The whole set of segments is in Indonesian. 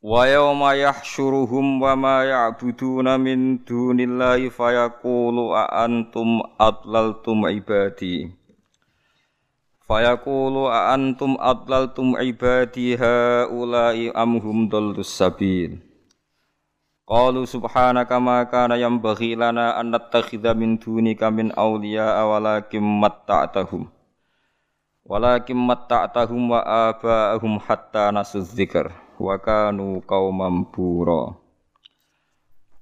Wa yawma yahsyuruhum wa ma ya'buduna min dunillahi fayaqulu a antum adlaltum ibadi. Fayaqulu a antum adlaltum ibadi haula'i am hum dallus sabil. Qalu subhanaka ma kana yanbaghi lana an nattakhidha min dunika min awliya walakin matta'tahum. Walakin matta'tahum wa aba'ahum hatta nasu dzikr wa kanu qauman bura.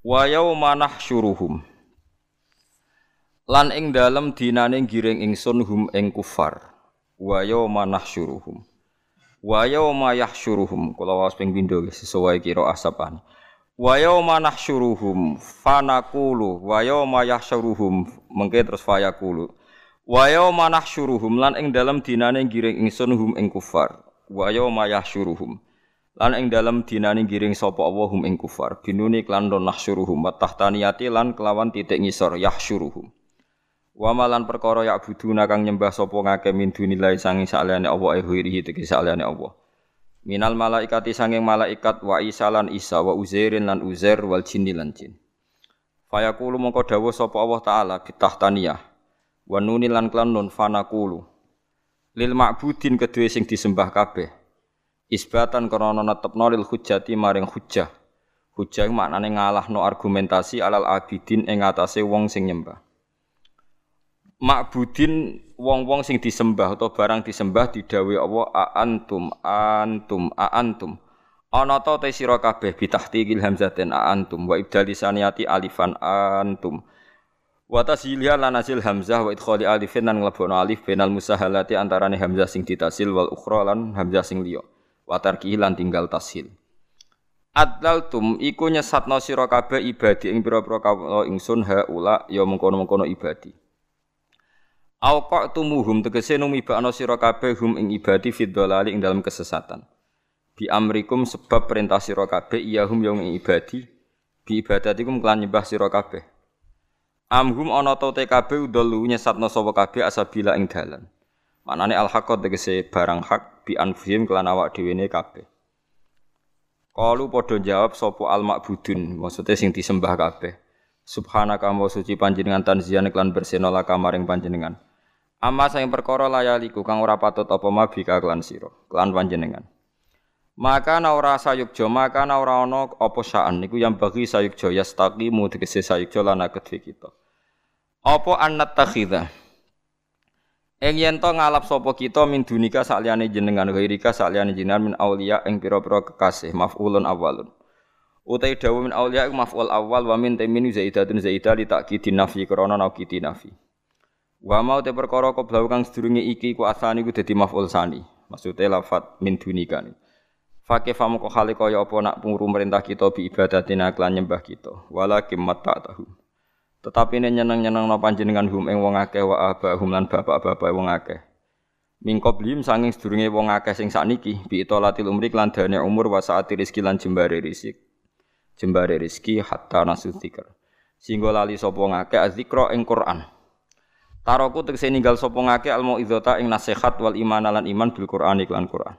Wa yauma nahsyuruhum. Lan ing dalem dinane giring ingsun hum ing kufar. Wa yauma nahsyuruhum. Wa yauma yahsyuruhum. Kula waos ping pindho sesuai kira asapan. Wa yauma nahsyuruhum fanaqulu wa yauma yahsyuruhum mengke terus fayaqulu wa yauma nahsyuruhum lan ing dalem dinane giring ingsun hum ing kufar. Wa yauma yahsyuruhum lan ing dalem dinane giring sapa Allah hum ing kufar. Binuni klan don nahsyuruhum wa tahtaniyati lan kelawan titik ngisor yahsyuruhum. Wa malan perkara ya buduna kang nyembah sapa ngake min dunilai sangi saliyane Allah e huirihi tegese saliyane Allah. Minal malaikati sanging malaikat wa isa lan isa wa uzairin lan uzair wal jinni lan jin. Fayaqulu mongko dawuh sapa Allah taala bitahtaniyah wa nuni lan klan nun fanaqulu lil ma'budin kedue sing disembah kabeh isbatan krana netepno lil hujjati maring hujjah. Hujjah maknane ngalahno argumentasi alal abidin ing atase wong sing nyembah. Makbudin wong-wong sing disembah atau barang disembah didawi Allah a antum antum a antum. Ana ta te sira kabeh bitahtiqil hamzatin a antum wa ibdali saniyati alifan antum. Wa tasilha lan asil hamzah wa idkhali alifin lan nglebono alif benal musahalati antarane hamzah sing ditasil wal ukhra lan hamzah sing liya watar lan tinggal tashil tum iku nyesatno sira kabeh ibadi ing pira-pira kawula ingsun haula ya mengkono-mengkono ibadi Auqatumuhum tegese numibakno sira kabeh hum ing ibadi fid ing dalam kesesatan. Bi amrikum sebab perintah sira kabeh iya hum yang ing ibadi bi ibadatikum kelan nyembah sira. Amhum ana ta te kabeh udalu nyesatno sapa asabila ing dalan. Manane al haqqat tegese barang hak bi anfusihim kelan awak dhewe ne kabeh. Kalu padha jawab sapa al ma'budun, maksudnya sing disembah kabeh. Subhanaka wa suci panjenengan tanzian klan berseno laka maring panjenengan. Amma sing perkara layaliku kang ora patut apa mabika klan sira, klan panjenengan. Maka na ora sayukjo, maka na ora ana apa saan niku yang bagi sayukjo yastaqimu tegese sayukjo lan kedhe kita. Apa annat takhidha? Ing yen to ngalap sapa kita min dunika sakliyane jenengan ghairika sakliyane jenengan min auliya ing pira-pira kekasih maf'ulun awalun. Utai dawu min auliya iku maf'ul awal wa min tamin zaidatun zaidah li ta'kidin nafi krana naukiti nafi. Wa mau te perkara qabla kang sedurunge iki ku asani ku dadi maf'ul sani. Maksude lafat min dunika ni. Fakih famu kok hale kaya apa nak pungru merintah kita bi ibadatina klan nyembah kita. Walakim mata tahu. Tetapi ini nyeneng-nyeneng no panjenengan hum ing wong akeh wa hum lan bapak-bapak wong akeh. Mingkop lim sanging sedurunge wong akeh sing sakniki bi itolatil umri lan dane umur wa saati rezeki lan jembare rezeki. Jembare rezeki hatta nasu dzikr. Singgo lali sapa ngakeh azikra ing Quran. Taroku tegese ninggal sapa ngakeh al mauizata ing nasihat wal iman lan iman bil Quran iklan Quran.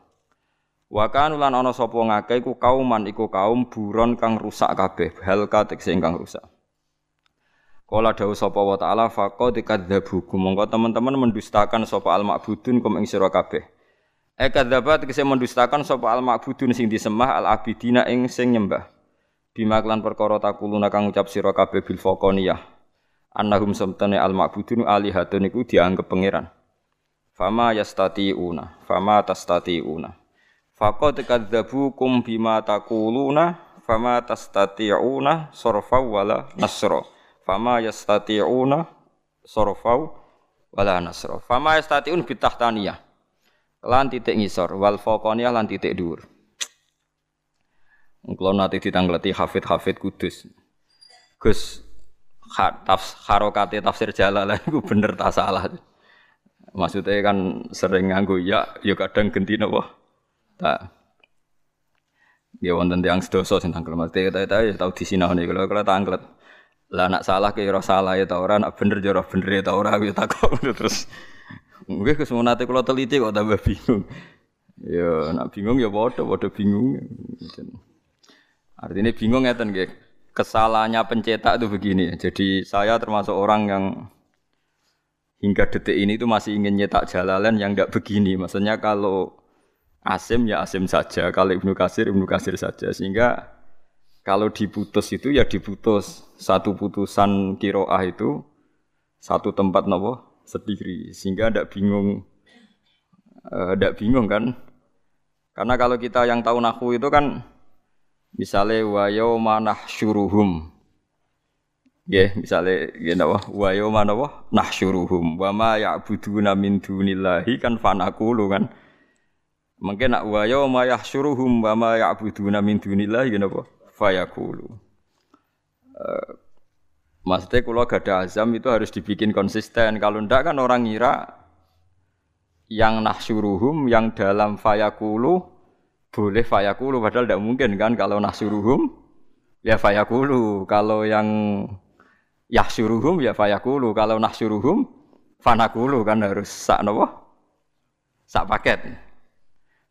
Wa kanu lan ana sapa ngakeh iku kauman iku kaum buron kang rusak kabeh, halka tegese ingkang rusak. Kala dawuh sapa wa ta'ala faqad kadzdzabukum monggo teman-teman mendustakan sapa al ma'budun kum ing sira kabeh. E kadzabat kese mendustakan sapa al ma'budun sing disembah al abidina ing sing nyembah. Bima klan perkara takuluna kang ucap sira kabeh bil faqaniyah. Annahum samtane al ma'budun alihatun iku dianggep pangeran. Fama yastati'una, fama tastati'una. Faqad kadzdzabukum bima takuluna, fama tastati'una sarfa wala nasra. Fama yastati'una sorofau wala nasra. Fama yastati'un Lan titik ngisor wal faqaniyah lan titik dhuwur. Kalau nanti ditanggleti hafid-hafid kudus. Gus tafs, harokate tafsir jalalan itu bener tak salah. Maksudnya kan sering nganggu ya, ya kadang ganti nopo. Tak. Ya wonten tiang sedoso sing kita ya tau disinahne kalau kalau tanglet. Lah nak salah kira salah ya ta ora, nak bener ya bener ya ta ora ya takok terus. Mungkin kesemunate kalau teliti kok tambah bingung. Ya nak bingung ya padha padha bingung. Artinya bingung ngeten nggih. Kesalahannya pencetak itu begini. Jadi saya termasuk orang yang hingga detik ini itu masih ingin nyetak jalalan yang enggak begini. Maksudnya kalau Asim ya Asim saja, kalau Ibnu Kasir Ibnu Kasir saja. Sehingga kalau diputus itu ya diputus satu putusan kiroah itu satu tempat nopo sendiri sehingga tidak bingung tidak uh, bingung kan karena kalau kita yang tahu nahu itu kan Misalnya wa yauma nahsyuruhum. Nggih, misale nggih napa? Wa yauma napa? Nahsyuruhum wa ma ya'buduna min dunillahi kan fanaqulu kan. Mungkin nak wa yauma yahsyuruhum wa ma ya'buduna min dunillahi napa? Fayaqulu. Uh, Maksudnya kalau gak ada azam itu harus dibikin konsisten. Kalau ndak kan orang ngira yang nahsyuruhum yang dalam fayakulu boleh fayakulu padahal tidak mungkin kan kalau nahsuruhum ya fayakulu. Kalau yang yahsuruhum ya fayakulu. Kalau nahsuruhum fanakulu kan harus sak nopo? Sak paket.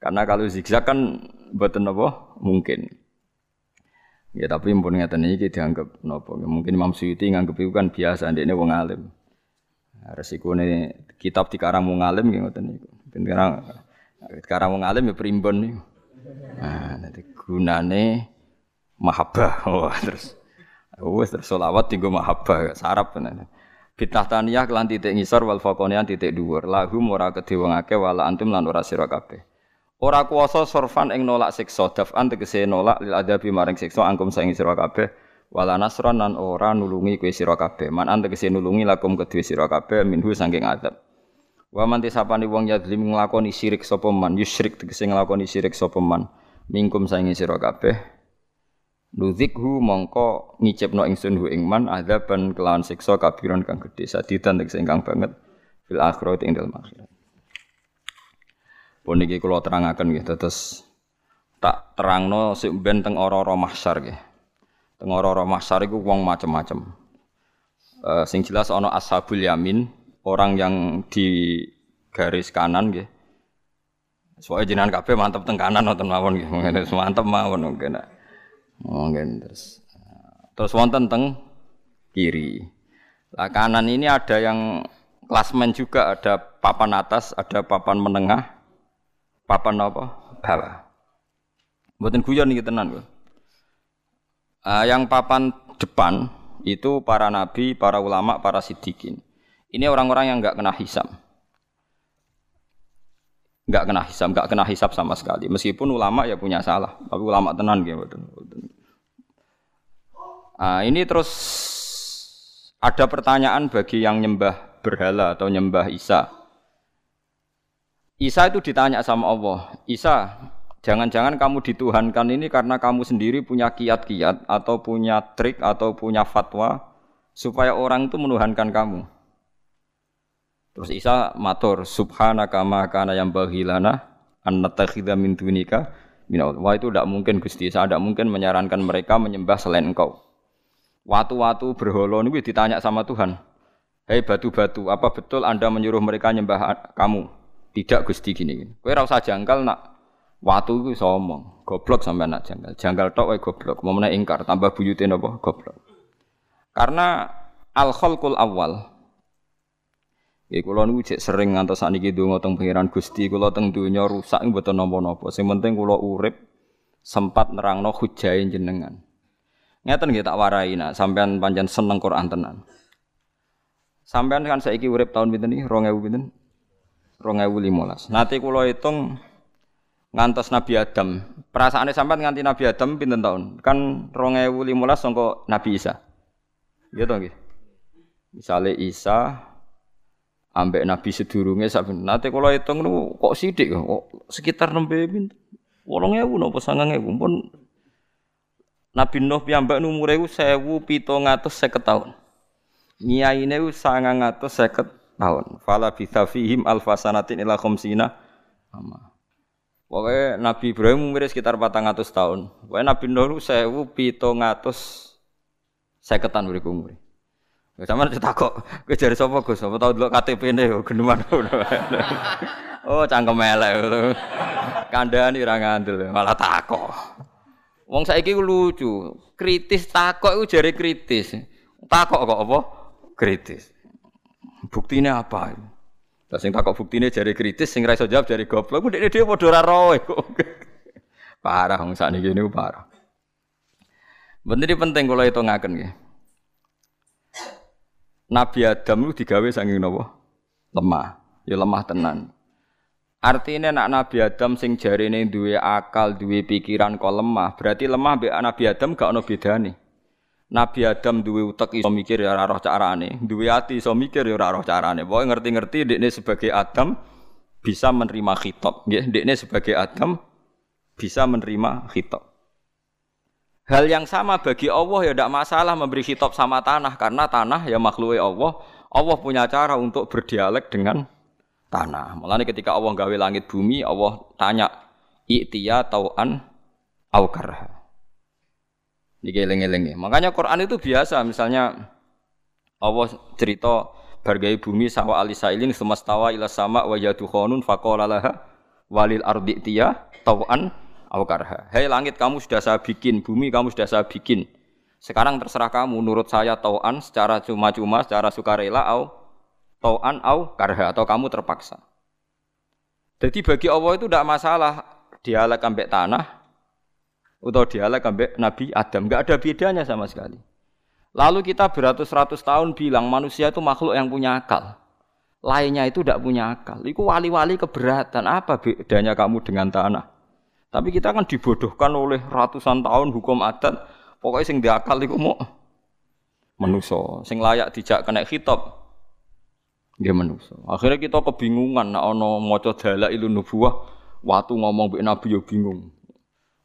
Karena kalau zigzag kan buatan nopo? Mungkin ya tapi pun ngeten iki dianggap nopo mungkin Imam Suyuti nganggep itu kan biasa ndekne wong alim resikone kitab dikarang wong alim nggih ngoten niku sekarang sekarang wong alim ya primbon niku Nah, nanti gunane mahabbah. Wah, terus wes terus selawat tinggo mahabbah sarap tenan. Fitnah taniyah kelan titik ngisor wal faqonian titik dhuwur. Lahum ora kedhe wong akeh wala antum lan ora sira kabeh. Ora kuwasa sorfan ing nolak siksa daf'an tegese nolak lil adabi maring siksa angkum saing sira kabeh. Wala nasran lan ora nulungi kowe sira kabeh. Man tegese nulungi lakum kedue sira kabeh minhu saking adab. Wa man tisapani wong yadzlim nglakoni syirik sapa man, yusyrik tegese nglakoni syirik sapa man. Mingkum saingi sira kabeh. Nudzikhu mongko ngicipno ingsun hu ing man adzaban kelawan siksa kabiran kang gedhe sadidan tegese ingkang banget fil akhirat ing dalem akhirat. Pun iki kula terangaken nggih terus tak terangno sik ben teng ora-ora mahsyar nggih. Teng ora-ora mahsyar iku wong macem-macem. Uh, sing jelas ana ashabul yamin, orang yang di garis kanan nggih. Soalnya jenengan kabeh mantep teng kanan nonton mawon nggih. Mantep mawon mungkin. Mungkin terus terus wonten teng kiri. Lah kanan ini ada yang klasmen juga, ada papan atas, ada papan menengah, papan apa? bawah. Mboten guyon iki tenan, Uh, yang papan depan itu para nabi, para ulama, para sidikin. Ini orang-orang yang nggak kena hisam. Nggak kena hisam, nggak kena hisap sama sekali. Meskipun ulama ya punya salah, tapi ulama tenan gitu. Nah, ini terus ada pertanyaan bagi yang nyembah berhala atau nyembah Isa. Isa itu ditanya sama Allah, Isa, jangan-jangan kamu dituhankan ini karena kamu sendiri punya kiat-kiat atau punya trik atau punya fatwa supaya orang itu menuhankan kamu. Terus Isa matur subhanaka ma kana yang bahilana an natakhidha min dunika min Wah itu tidak mungkin Gusti. Saya tidak mungkin menyarankan mereka menyembah selain Engkau. Waktu-waktu berhala niku ditanya sama Tuhan. Hei batu-batu, apa betul Anda menyuruh mereka menyembah kamu? Tidak Gusti gini. Kowe ora usah nak watu iku iso omong. Goblok sampai nak janggal. Janggal tok wae goblok. Mau ingkar tambah buyute napa goblok. Karena al khalqul awal Ya kula niku cek sering ngantos sakniki donga teng pangeran Gusti, kula teng donya rusak mboten napa-napa. Sing penting kula urip sempat nerangno hujahe jenengan. Ngeten nggih tak warai nak sampean pancen seneng Quran tenan. Sampean kan saiki urip tahun pinten iki? 2000 pinten? 2015. Nanti kula hitung ngantos Nabi Adam. Perasaane sampean nganti Nabi Adam pinten tahun? Kan 2015 sangka Nabi Isa. Gitu nggih. Misale Isa ambek Nabi sedurunge sak nate kula hitung kok sithik kok sekitar nembe pinten 8000 napa 9000 pun Nabi Nuh piyambak umure iku 1750 tahun. Nyaine iku 950 tahun. Fala bitha fihim alfasanatin ila khamsina ama. Pokoknya Nabi Ibrahim umur sekitar 400 tahun. Pokoknya Nabi Nuh sewu pitung atus seketan beri umur. Sama cerita kok, gue cari sopo gue, sopo tau dulu KTP ini, geneman. oh cangkem elek, kandani orang ngandel, malah takok. Wong saiki lucu, kritis takok itu jari kritis, takok kok apa? Kritis. Buktinya apa? Lah sing takok buktine jari kritis, sing ra jawab jari goblok. Ku dekne dhewe padha ora roe kok. Parah wong sakniki niku parah. Bener penting kula hitungaken nggih. Nabi Adam itu digawe saking napa? Lemah. Ya lemah tenan. Artinya nak Nabi Adam sing jarine duwe akal, duwe pikiran kok lemah, berarti lemah mbek Nabi Adam gak ono bedane. Nabi Adam duwe utek iso mikir ya ora roh carane, duwe ati iso mikir ya ora roh carane. Pokoke ngerti-ngerti dekne sebagai Adam bisa menerima khitab, nggih. Sebagai Adam bisa menerima khitab. Hal yang sama bagi Allah ya tidak masalah memberi khitab sama tanah karena tanah ya makhluk Allah. Allah punya cara untuk berdialek dengan tanah. Mulane ketika Allah gawe langit bumi, Allah tanya, "I'tiya tau'an au karha?" Niki eling-eling Makanya Quran itu biasa misalnya Allah cerita bargai bumi sawa alisailin semastawa ila sama wa yadukhonun faqala laha walil ardi tiya tau'an aw karha. Hei langit kamu sudah saya bikin, bumi kamu sudah saya bikin. Sekarang terserah kamu nurut saya tau'an secara cuma-cuma, secara sukarela au tau'an au karha atau kamu terpaksa. Jadi bagi Allah itu tidak masalah dialek ambek tanah, atau dialek ambek Nabi Adam. Enggak ada bedanya sama sekali. Lalu kita beratus-ratus tahun bilang manusia itu makhluk yang punya akal. Lainnya itu tidak punya akal. Itu wali-wali keberatan. Apa bedanya kamu dengan tanah? Tapi kita kan dibodohkan oleh ratusan tahun hukum adat. Pokoknya sing diakal itu mau menuso. Sing layak dijak kena khitab. Dia menuso. Akhirnya kita kebingungan. Nah, ono moco dalak ilu nubuah. Waktu ngomong be Nabi yo bingung.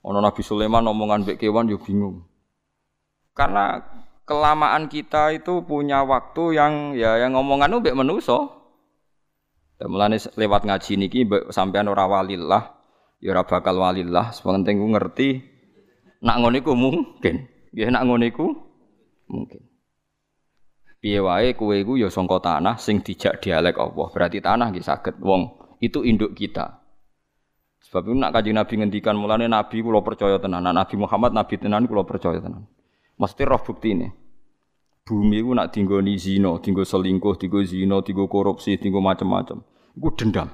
Ono Nabi Sulaiman omongan mbek kewan yo bingung. Karena kelamaan kita itu punya waktu yang ya yang omongan mbek menuso. Mulane lewat ngaji niki sampean ora walillah, ya ora bakal walillah, sepenting ku ngerti nak ngono iku mungkin. Ya nak ngono iku mungkin. Piye wae kowe iku ya sangka tanah sing dijak dialek Allah. Berarti tanah nggih saged wong itu induk kita. Sebab itu nak kaji Nabi ngendikan mulane Nabi kulo percaya tenan. Nah, Nabi Muhammad Nabi tenan kulo percaya tenan. Mesti roh bukti ini. Bumi itu nak tinggal di zino, tinggal selingkuh, tinggal zino, tinggal korupsi, tinggal macam-macam. Iku dendam.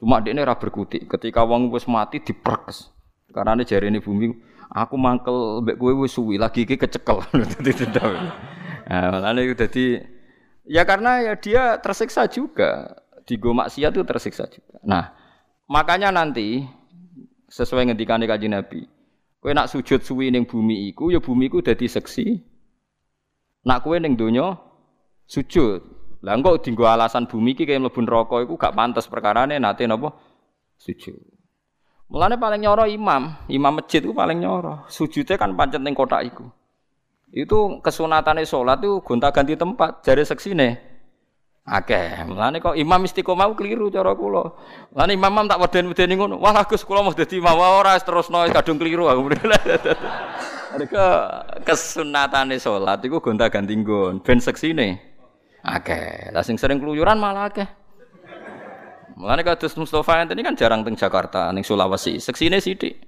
Cuma dia ini berkutik. Ketika wong wis mati diperkes. Karena ini jari ini bumi, aku mangkel mbek kowe wis suwi lagi iki kecekel. Dadi dendam. Nah, itu jadi ya karena ya dia tersiksa juga. Di maksiat itu tersiksa juga. Nah, Makanya nanti sesuai ngendikane Kanjeng Nabi, kowe nak sujud suwi ning bumi iku ya bumi iku dadi seksi. Nak kowe ning donya sujud. Lah engko dienggo alasan bumi iki kaya mlebu neraka iku gak pantes perkarane nate napa sujud. Mulane paling nyoro imam, imam masjid itu paling nyoro. Sujudnya kan pancet ning kotak iku. Itu kesunatane salat itu gonta-ganti tempat, jare seksine. Akeh. Mulane kok imam istiqomah keliru cara kula. Mulane imam tak weden-wedeni ngono. Wah Gus kula mau dadi imam ora terusno kadung keliru aku. Mereka kesunatane salat iku gonta-ganti nggon ben seksine. Akeh. Lah sing sering keluyuran malah akeh. Mulane kados Mustofa ini kan jarang teng Jakarta, ning Sulawesi. Seksine sithik.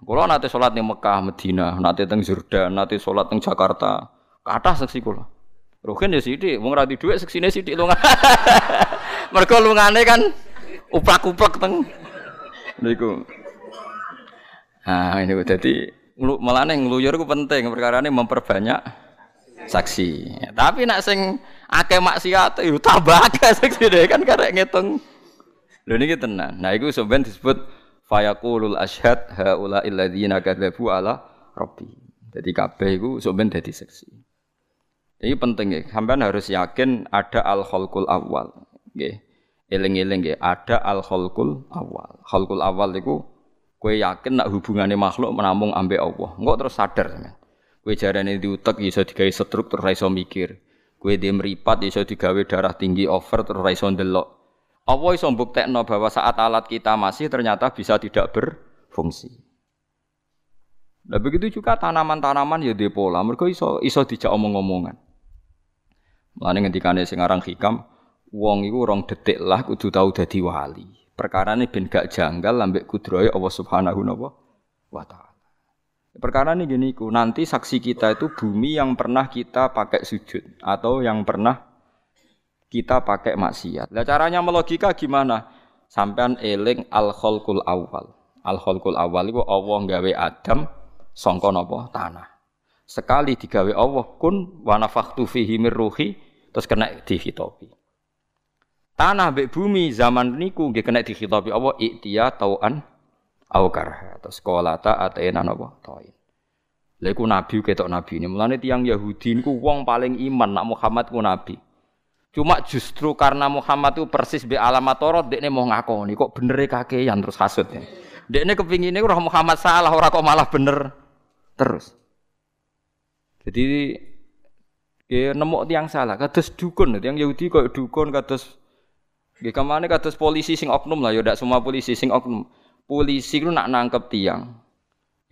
Kula nate salat ning Mekah, Madinah, nate teng Jordan, nate salat teng Jakarta. Kathah seksi kula. Rugen ya sithik, wong ra dhuwit seksine sithik lunga. Mergo lungane kan uplak-uplak teng niku. Nah, ini dadi melane ngluyur ku penting perkara ini memperbanyak saksi. Tapi nak sing akeh maksiat yo tambah akeh saksi deh kan karek ngitung. Lho niki tenan. Nah iku sampeyan disebut fayaqulul asyhad haula illadzina kadzabu ala rabbi. Jadi kabeh iku sampeyan dadi saksi. Ini penting ya. Sampean harus yakin ada al khalqul awal. Nggih. Eling-eling nggih, ada al khalqul awal. Khalqul awal itu Kowe yakin nak hubungannya makhluk menamung ambek Allah. Engko terus sadar sampean. Kowe jarane diutek iso digawe stroke terus iso mikir. Kowe di meripat iso digawe darah tinggi over terus iso ndelok. Allah iso mbuktekno bahwa saat alat kita masih ternyata bisa tidak berfungsi. Nah begitu juga tanaman-tanaman ya di pola. Mereka iso iso dijak omong-omongan. Mulane ngendikane sing aran hikam, wong iku rong detik lah kudu tau dadi wali. Perkara ini ben gak janggal lambek kudroy Allah Subhanahu wa taala. Perkara ini gini nanti saksi kita itu bumi yang pernah kita pakai sujud atau yang pernah kita pakai maksiat. Nah, caranya melogika gimana? Sampean eling al khalqul awal. Al khalqul awal itu Allah gawe Adam sangka napa tanah. Sekali digawe Allah kun wa nafakhtu fihi mir ruhi terus kena dihitopi. Tanah mbek bumi zaman niku nggih kena dikhitabi Allah iktiya tauan au karha. Terus ta atena napa tain. Lha iku nabi ketok nabi ini. Mulane tiyang Yahudi niku wong paling iman nak Muhammad ku nabi. Cuma justru karena Muhammad itu persis be alamat Taurat dekne mau ngakoni kok bener kakean terus hasud ya. Dekne kepingine roh Muhammad salah ora kok malah bener terus. Jadi ya nemu tiang salah kados dukun tiang Yahudi kok dukun kados Nggih ke mana kados polisi sing oknum lah, ya ndak semua polisi sing oknum. Polisi ku nak nangkep tiang.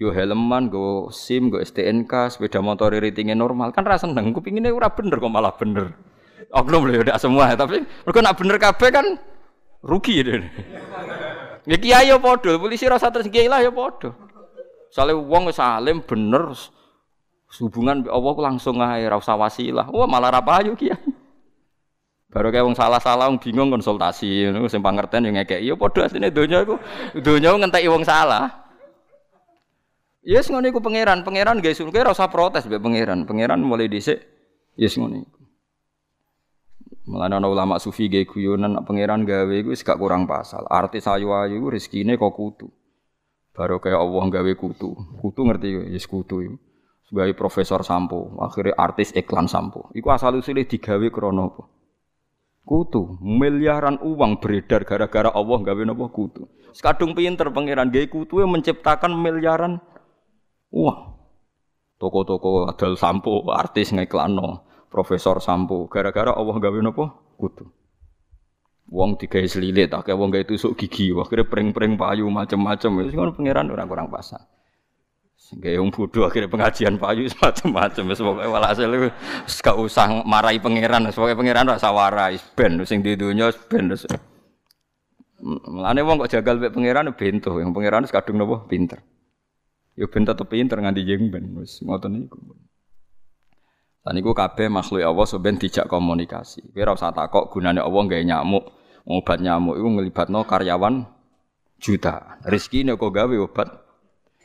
Yo helman, go SIM, go STNK, sepeda motor ratingnya normal. Kan rasa seneng, kupinginnya ora bener kok malah bener. Oknum lho ndak semua, tapi mereka nak bener kabeh kan rugi deh. Ya kiai yo padha, polisi rasa terus kiai lah yo padha. Sale wong salim bener hubungan Allah langsung ae ora usah wasilah. Wah malah ra payu kiai. Baru kayak wong salah-salah wong bingung konsultasi ngono sing pangerten yo ngekeki. Yo padha asline donya iku donya ngenteki wong salah. Yes ngono iku pangeran, pangeran guys, kowe ora usah protes mbek pangeran. Pangeran mulai dhisik yes ngono iku. Mulane ana ulama sufi gawe guyonan pangeran gawe iku wis gak kurang pasal. Artis ayu-ayu rezekine kok kutu. Baru kayak Allah gawe kutu. Kutu ngerti yes kutu iku. Sebagai profesor sampo, akhirnya artis iklan sampo. Iku asal usulnya digawe krono apa? kutu miliaran uang beredar gara-gara Allah gawe napa kutu sekadung pinter pangeran gawe kutu menciptakan miliaran uang toko-toko adal sampo artis ngeklano profesor sampo gara-gara Allah gawe napa kutu Wong digawe selilit, akeh wong gawe tusuk gigi, akhirnya pring-pring payu macam-macam. Wis ngono pangeran ora kurang pasang. Sehingga yang bodoh akhirnya pengajian payu macam-macam. Semoga walhasil itu gak usah marahi pangeran. Semoga pangeran rasa warai. Ben, sing di dunia ben. Mulane wong kok jagal mek pangeran bento. Yang pangeran wis kadung nopo pinter. Ya ben tetep pinter nganti jeng ben. Wis ngoten niku. Lan niku kabeh makhluk Allah soben dijak komunikasi. Kowe ora usah takok gunane Allah gawe nyamuk. Obat nyamuk iku ngelibatno karyawan juta. Rezekine kok gawe obat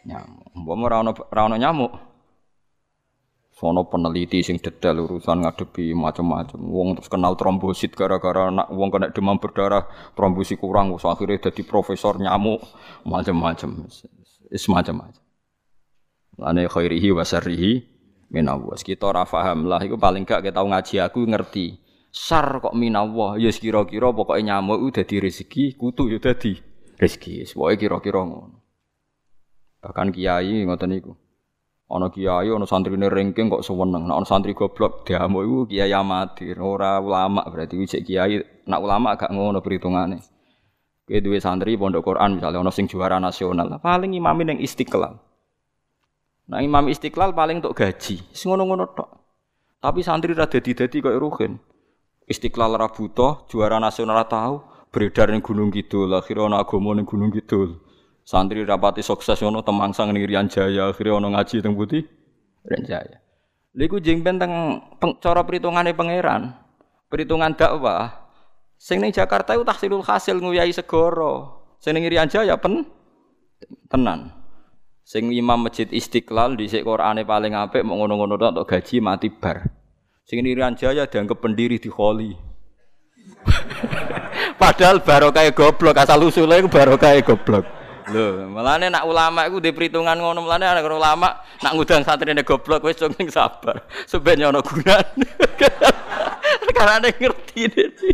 nyamuk. Mbok ora ono ora ono nyamuk. Sono peneliti sing detail urusan ngadepi macam-macam. Wong terus kenal trombosit gara-gara nak wong kena demam berdarah, trombosit kurang, terus akhirnya jadi profesor nyamuk macam-macam. Is macam-macam. Lane khairihi wa syarrihi minallah. Kita ora paham lah iku paling gak kita ngaji aku ngerti. Sar kok minallah, ya kira-kira pokoknya nyamuk udah di rezeki, kutu ya dadi rezeki. Pokoke kira-kira ngono. Bahkan kiai ngoten niku. Ana kiai ana santrine ringking kok seneng. Nek ana santri goblok diamuk iku kiai amatir, ora ulama berarti wis kiai nak ulama gak ngono perhitungane. Kowe duwe santri pondok Quran misalnya ana sing juara nasional, paling imamin yang istiqlal. Nah imam istiqlal paling untuk gaji, sing ngono-ngono tok. Tapi santri ra dadi-dadi koyo ruhin. Istiqlal ra butuh, juara nasional tahu, beredar ning Gunung Kidul, akhirnya ana agama ning Gunung Kidul. Santri rapati sukses ono temangsang ning Rian Jaya, akhirnya ono ngaji teng Putih Rian Jaya. Lha iku jeng teng cara perhitungane pangeran. Perhitungan dakwah. Sing ning Jakarta iku tahsilul hasil nguyai segoro. Sing ning Rian Jaya pen tenan. Sing imam masjid Istiqlal di Qur'ane paling apik mau ngono-ngono tok gaji mati bar. Sing ning Rian Jaya dianggap pendiri di kholi. Padahal barokah goblok asal usulnya barokah goblok. Lho, melane nak ulama iku di perhitungan ngono melane ana ulama nak ngundang santrine goblok wis cung sabar. Sebenarnya ana gunane. Karena ngerti dene.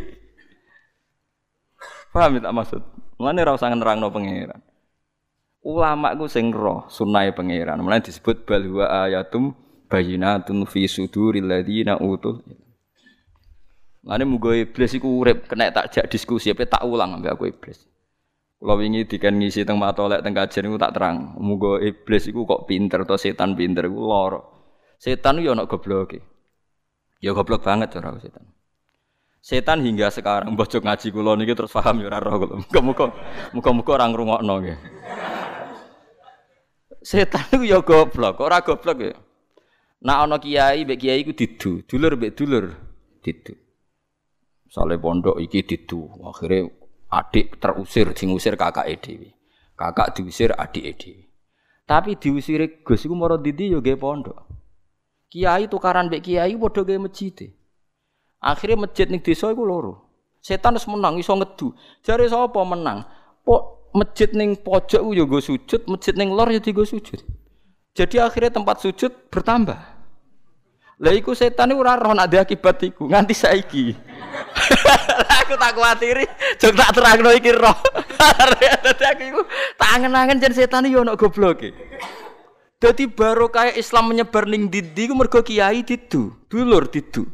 Paham tak maksud? Melane ora usah nerangno pangeran. Ulama ku sing roh sunai pangeran. Mulane disebut bal huwa ayatum bayinatun fi suduril ladina utul. Mulane muga iblis iku urip kena tak jak diskusi apa tak ulang ambek aku iblis. Kula wingi dikan ngisi teng matolek teng kajian niku tak terang. Muga iblis iku kok pinter atau setan pinter iku lara. Setan yo ana gobloke. Ya goblok banget cara setan. Setan hingga sekarang bocok ngaji kula niki terus paham ya ora roh kula. Muga-muga muga-muga ora ngrungokno nggih. Setan iku ya goblok, ora goblok ya. Nak ana kiai mbek kiai iku didu, dulur mbek dulur didu. Sale pondok iki didu, akhirnya adik terusir sing usir kakak dhewe. Kakak diusir adik dhewe. Tapi diusire Gus iku mara didi yo nggih pondok. Kiai tukaran mbek kiai padha gawe masjid. Akhirnya masjid ning desa iku loro. Setan wis menang iso ngedu. Jare sapa menang? Po masjid ning pojok yo go sujud, masjid ning lor yo digo sujud. Jadi akhirnya tempat sujud bertambah. Lah iku setan ora roh nak akibat iku nganti saiki. aku tak kuatiri, jog tak terangno iki roh. Dadi aku iku tak angen-angen jen setan yo ono gobloke. Baru kayak Islam menyebar ning didi ku mergo kiai didu, dulur didu.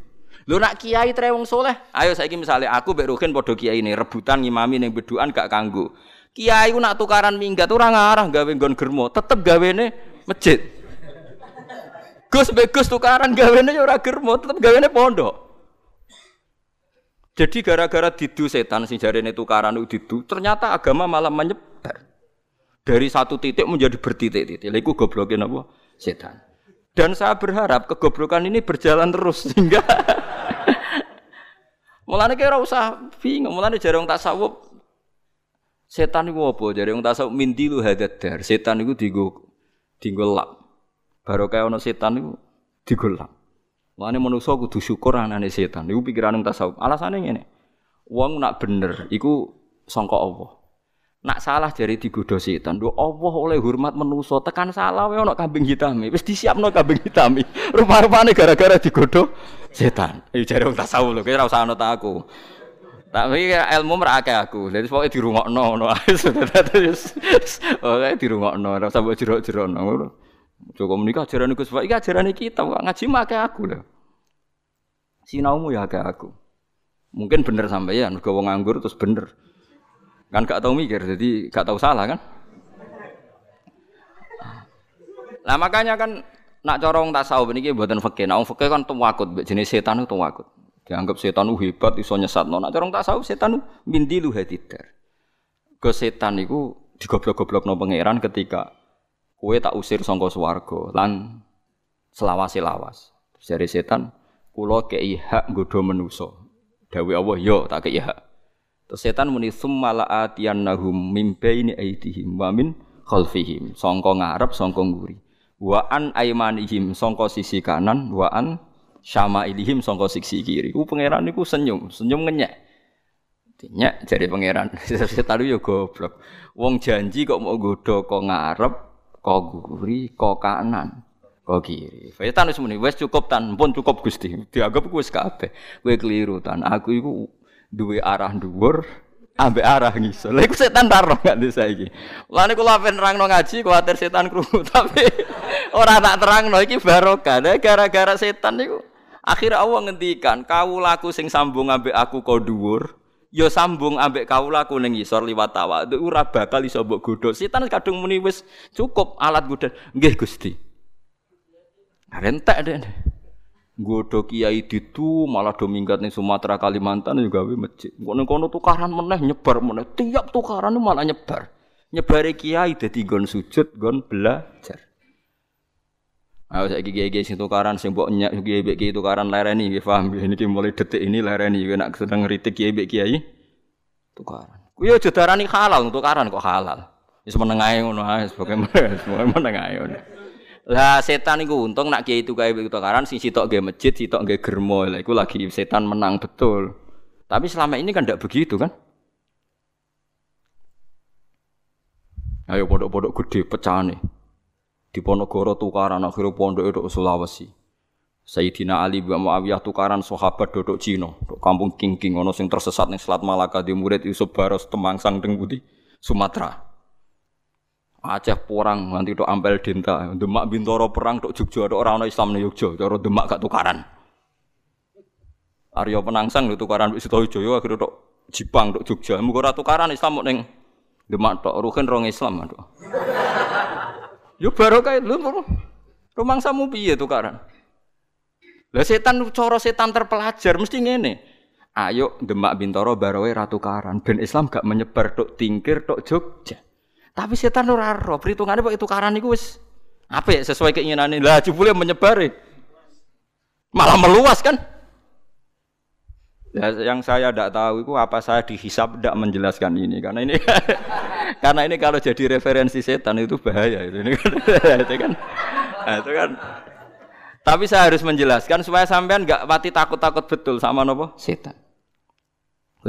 Lho nak kiai tre wong soleh, ayo saiki misalnya aku mbek padha kiai ini rebutan ngimami ning beduan gak kanggo. Kiai ku nak tukaran minggat ora ngarah gawe nggon germo, tetep gawene masjid. Gus mbek Gus tukaran gawene ya ora germo, tetep gawene pondok. Jadi gara-gara didu setan sing jarene tukaran didu, ternyata agama malah menyebar dari satu titik menjadi bertitik-titik. Iku goblokin apa? Setan. Dan saya berharap kegoblokan ini berjalan terus sehingga Mulane kira usah bingung, mulane jare wong tasawuf setan iku apa? Jare wong tasawuf mindilu hadadar. Setan iku dienggo lap. Baru kaya ana setan iku dienggo lap. Mulane manusa kudu syukur anane setan. Iku pikiran wong tasawuf. Alasane ngene. Wong nak bener iku sangka Allah. Nak salah jari digodho setan. Lho Allah oleh hormat menusa tekan salah wae ana kambing hitam. Wis disiapno kambing hitam. Rupa-rupane gara-gara digodho setan. Iki jare wong tasawuf lho, kira usah ana ta aku. Tapi ilmu merake aku. Jadi pokoke dirungokno ngono ae. Oke dirungokno, ora usah mbok jero-jerono. Joko menika ajaran Gus Pak, iki ajaran kita, ngaji make aku lho. Sinaumu ya kayak aku. Mungkin bener sampai ya, wong nganggur terus bener. Kan gak tahu mikir, jadi gak tahu salah kan? Nah makanya kan nak corong tasawuf niki mboten fikih. Nah fikih kan tuwakut, jenis setan itu tuwakut. Dianggap setan itu hebat iso nyesatno. Nak corong tasawuf setan mindilu hadidar. Ke setan niku digoblok-goblokno pangeran ketika kue tak usir sangka swarga lan selawase lawas. Dari setan, kula kei hak nggodha manusa. Dawe Allah, yo tak kei hak. Terus setan muni summa la'atiyannahum min baini aydihim wa min khalfihim. Sangka ngarep, sangka nguri. Wa an aimanihim sangka sisi kanan, wa an syama'ilihim sangka sisi kiri. Ku pangeran niku senyum, senyum ngenyek. Nyek jadi pangeran. Setan yo goblok. Wong janji kok mau godho kok ngarep, kok guri, kok kanan. Kok kiri. Setan wis muni, wis cukup tan, pun cukup Gusti. Dianggap ku wis kabeh. Kowe keliru tan. Aku iku duwe arah dhuwur ambek arah ngisor. Lha iku setan ta roh gak saiki. Lah niku lha ben nerangno ngaji kuwatir setan krungu tapi ora tak terangno iki barokah. Gara-gara setan niku akhir Allah ngendikan kawulaku sing sambung ambek aku kok dhuwur ya sambung ambek kawulaku ning ngisor liwat tawa. Itu ora bakal iso mbok godho. Setan kadung muni wis cukup alat godho. Nggih Gusti. Rentek deh. Godo kiai ditu malah do minggat ning Sumatera Kalimantan juga gawe masjid. Kono kono tukaran meneh nyebar meneh. Tiap tukaran malah nyebar. Nyebare kiai dadi gon sujud, gon belajar. Ayo saiki kiai-kiai sing tukaran sing mbok nyak kiai mbek kiai tukaran lereni nggih paham niki mulai detik ini lereni nek sedang ngritik mbek kiai tukaran. Kuwi aja darani halal tukaran kok halal. Wis menengae ngono ae sebagai menengae ngono. Lah setan iku untung nak kiai itu kayak tukaran sing sitok nggih masjid, sitok nggih germo. Lah iku lagi setan menang betul. Tapi selama ini kan tidak begitu kan? Ayo pondok-pondok gede pecah nih. Di Ponorogo tukaran akhirnya pondok itu Sulawesi. Sayyidina Ali bin Muawiyah tukaran sahabat dodok Cina, dok kampung King-king ono sing tersesat ning Selat Malaka di murid Yusuf Baros Temangsang teng Budi Sumatera. Aceh perang nganti tok Ampel Denta, Demak Bintoro perang tok Jogja tok ora ana Islam ning Jogja, cara Demak gak tukaran. Arya Penangsang lho tukaran wis Sitojoyo akhire tok Jipang tok Jogja. Muga ora tukaran Islam ning Demak tok Ruhin rong Islam. Yo barokah lho rumangsamu piye tukaran? Lah setan cara setan terpelajar mesti ngene. Ayo Demak Bintoro Barowe Ratu Karan ben Islam gak menyebar tok tingkir tok Jogja. Tapi setan ora ro, perhitungane kok itu karan iku wis apa ya sesuai keinginannya. Lah jebule menyebar. E. Malah meluas kan? Ya, yang saya tidak tahu itu apa saya dihisap tidak menjelaskan ini karena ini karena ini kalau jadi referensi setan itu bahaya itu ini kan, itu kan nah, itu kan tapi saya harus menjelaskan supaya sampean nggak mati takut-takut betul sama nopo setan.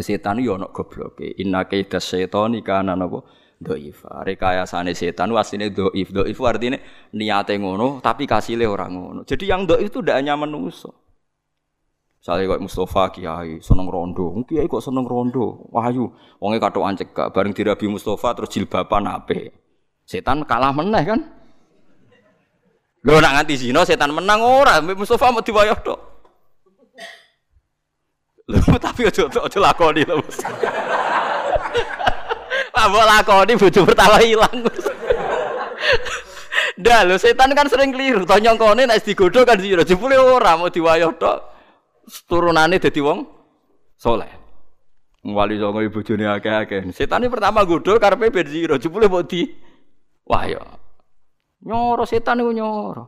Setan yo ono gobloke. Inna kaida setani kana nopo doif. Rekayasane setan wasine doif. Doif artinya niate ngono tapi kasile orang ngono. Jadi yang doif itu tidak hanya manusia. Misalnya kok Mustafa Kiai seneng rondo, Kiai kok seneng rondo, wahyu, wonge katokan cekak, bareng dirabi Mustafa terus jilbaban ape. Setan kalah meneh kan? Lho nak nganti zina setan menang ora, Mustafa mau diwayah tok. Lho tapi aja aja lakoni lho. Mbok lakoni bojo pertama ilang. Dah lho setan kan sering keliru. To nyongkone nek digodho kan zina, jebule ora mau diwayah tok. Turunane dadi wong soleh. Wali songo ibu bojone akeh-akeh. Setan ini pertama godho karepe ben zina, jebule mau di wahyo. Nyoro setan iku nyoro.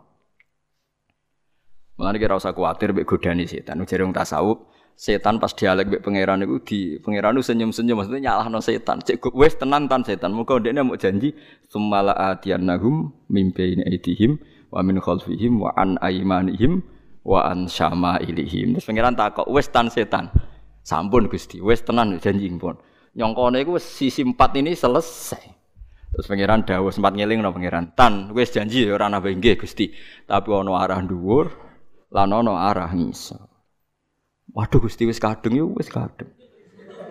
Mulane kira usah kuwatir mek godani setan. Jare wong tasawuf, setan pas dialek mbek pangeran iku di pangeran senyum-senyum maksudnya nyalahno setan. Cek wis tenan tan setan. Muga ndekne mau janji sumala atiyannahum mimpi aidihim wa min khalfihim wa an aimanihim wa an syama'ilihim. Terus pangeran takok wis tan setan. Sampun Gusti, wis tenan janji pun. Nyongkone iku sisi empat ini selesai. Terus pangeran dawuh sempat ngeling no pangeran. Tan, wis janji ora nambah nggih Gusti. Tapi ana arah dhuwur lan ana arah ngisor. Waduh Gusti wis kadung yo wis kadung.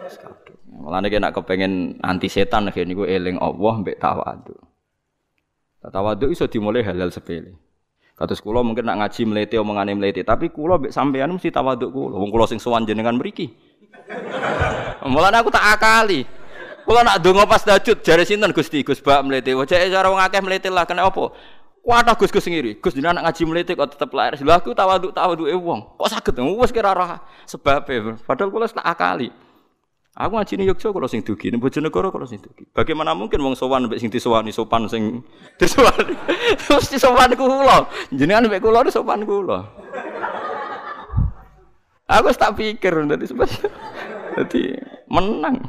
Wis kadung. Mulane nek kepengen anti setan niku eling Allah mbek tawadhu. Tawadhu iso dimulai halal sepele. Kados kula mungkin nak ngaji mlete omongane mlete, tapi kula mbek sampean mesti tawadhu kula. Wong kula sing sowan jenengan mriki. Mulane aku tak akali. Kula nak donga pas tahajud jare sinten Gusti Gus Bak mlete. Wajake cara wong akeh mlete lah kena apa? Kuatah Gus Gus ngiri. Gus jenengan nak ngaji mlete kok tetep lahir. Lha aku tawaduk tawaduke wong. Kok saged wis kira ora sebabe. Padahal kula tak akali. Aku ngaji ning Yogyakarta kula sing dugi, ning Bojonegoro kula sing dugi. Bagaimana mungkin wong sowan mbek sing disowani sopan sing disowani. Mesti sopan kula. Jenengan mbek kula sopan kula. Aku tak pikir dadi sebab dadi menang.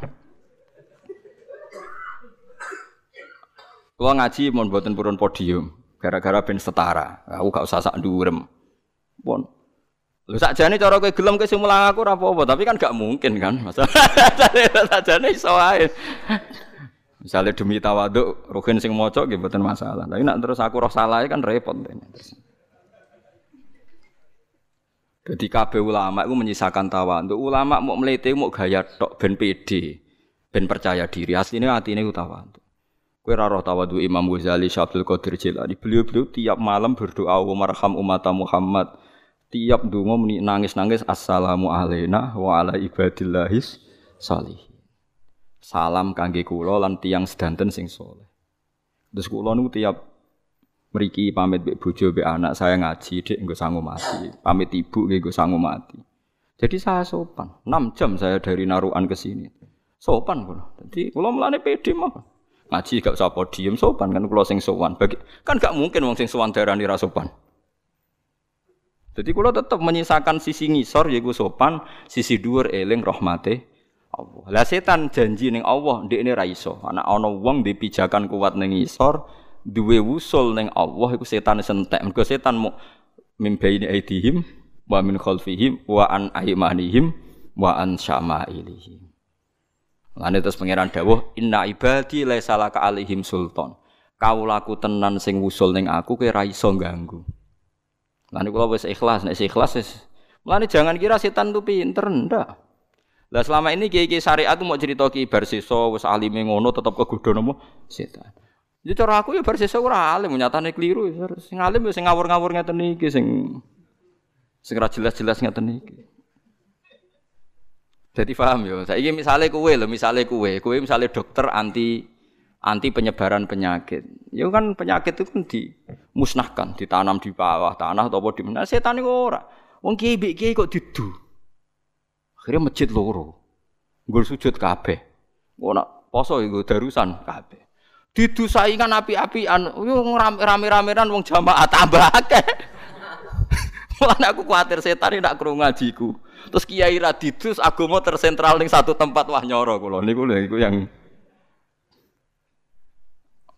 Kula ngaji mau buatin purun podium. Gara-gara ben setara. Aku gak usah sak ndurem. Pun. Lho sakjane cara kowe gelem kowe sing mulang aku ora apa-apa, tapi kan gak mungkin kan. Masalah sakjane iso wae. Misalnya demi tawaduk, rugen sing maca nggih mboten masalah. Tapi nak terus aku roh salah kan repot. Jadi kabeh ulama itu menyisakan tawaduk. Ulama mau melete mau gaya tok ben pede, ben percaya diri. Aslinya ini tawaduk. Kue raro tawadu Imam Ghazali Syabdul Qadir Jilani. Beliau-beliau tiap malam berdoa marham umat Muhammad. Tiap dungo nangis-nangis assalamu alaina wa ala ibadillahis salih. Salam kangge kula lan tiang sedanten sing soleh. Terus kula tiap mriki pamit mbek bojo mbek anak saya ngaji dik nggo sangu mati. Pamit ibu nggih nggo sangu mati. Jadi saya sopan. 6 jam saya dari Naruan ke sini. Sopan kula. Jadi kula mulane pede mah. Ngaji gak usah podium sopan kan kula sing sowan. Bagi, kan gak mungkin wong sing sowan darani ra sopan. Jadi kula tetap menyisakan sisi ngisor yaiku sopan, sisi dhuwur eling rahmate Allah. Lah setan janji ning Allah ndekne ra iso. Ana ana wong di pijakan kuat ning ngisor, duwe wusul ning Allah iku setan sentek. Mergo setan mau mimbaini aidihim wa min khalfihim wa an aimanihim wa an syama'ilihim. Lane terus pangeran dawuh inna ibadi laisa laka alaihim sultan. Kaulaku tenan sing wusul ning aku kowe ra iso ganggu. Lane kula wis ikhlas nek ikhlas wis. Lane jangan kira setan tuh pinter ndak. Lah selama ini kiai-kiai syariat mau cerita ki bar sisa wis alime ngono tetep kegodho nopo setan. Ya cara aku ya bar sesuk ora alim, nyatane keliru. Sing alim ya sing ngawur-ngawur ngeten iki sing sing jelas-jelas ngeten iki. Jadi paham ya. Saiki misale kowe lho, misale kowe, kowe misale dokter anti anti penyebaran penyakit. Ya kan penyakit itu kan dimusnahkan, ditanam di bawah tanah atau apa di mana. Setan itu ora. Wong kiai kiai kok didu. Akhirnya masjid loro. Nggur sujud kabeh. Ora poso iku darusan kabeh. Didu saingan api-apian, yo rame-ramean wong jamaah tambah akeh. Mulane aku kuatir setan ndak krungu ngajiku. Terus kiai ra didus agama tersentral ning satu tempat wah nyoro kula niku lho iku yang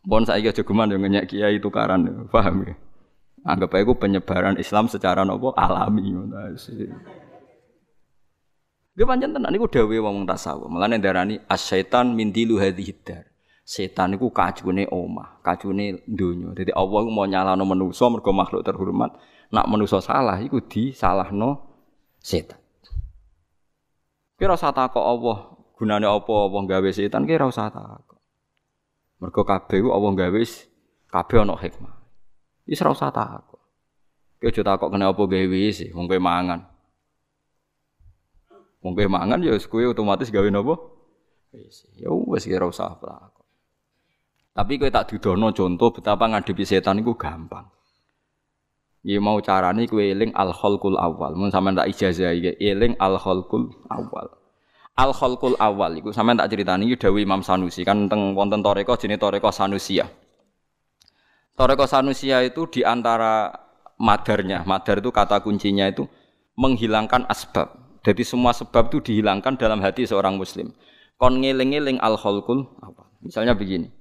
Bon saiki aja geman yo ngenyek kiai tukaran, paham ya? Anggap aja penyebaran Islam secara nopo alami Gue panjang tenan niku dawe wong tasawuf. Mulane darani asyaitan min dilu hadhihi dar. Setan niku kacune omah, kacune donya. Dadi Allah mau nyalano manusa mergo makhluk terhormat. Nak manusa salah iku disalahno setan. Kira usah takok Allah, gunane apa Allah gawe setan kira usah takok. Mergo kabeh Allah gawe wis kabeh ana hikmah. Wis ora usah takok. Kowe aja takok kena apa gawe sih, wong kowe mangan. Wong kowe mangan ya kowe otomatis gawe napa? Wis. Ya wis kira usah takok. Tapi kowe tak dudono contoh betapa ngadepi setan iku gampang. Ya mau carane kowe eling al khalqul awal. Mun sampean tak ijazah iki eling al khalqul awal. Al khalqul awal iku sampean tak critani iki dawuh Imam Sanusi kan teng wonten toreko jenenge toreko Sanusia. Toreko Sanusia itu di antara madarnya, madar itu kata kuncinya itu menghilangkan asbab. Jadi semua sebab itu dihilangkan dalam hati seorang muslim. Kon ngeling-eling al khalqul. Misalnya begini.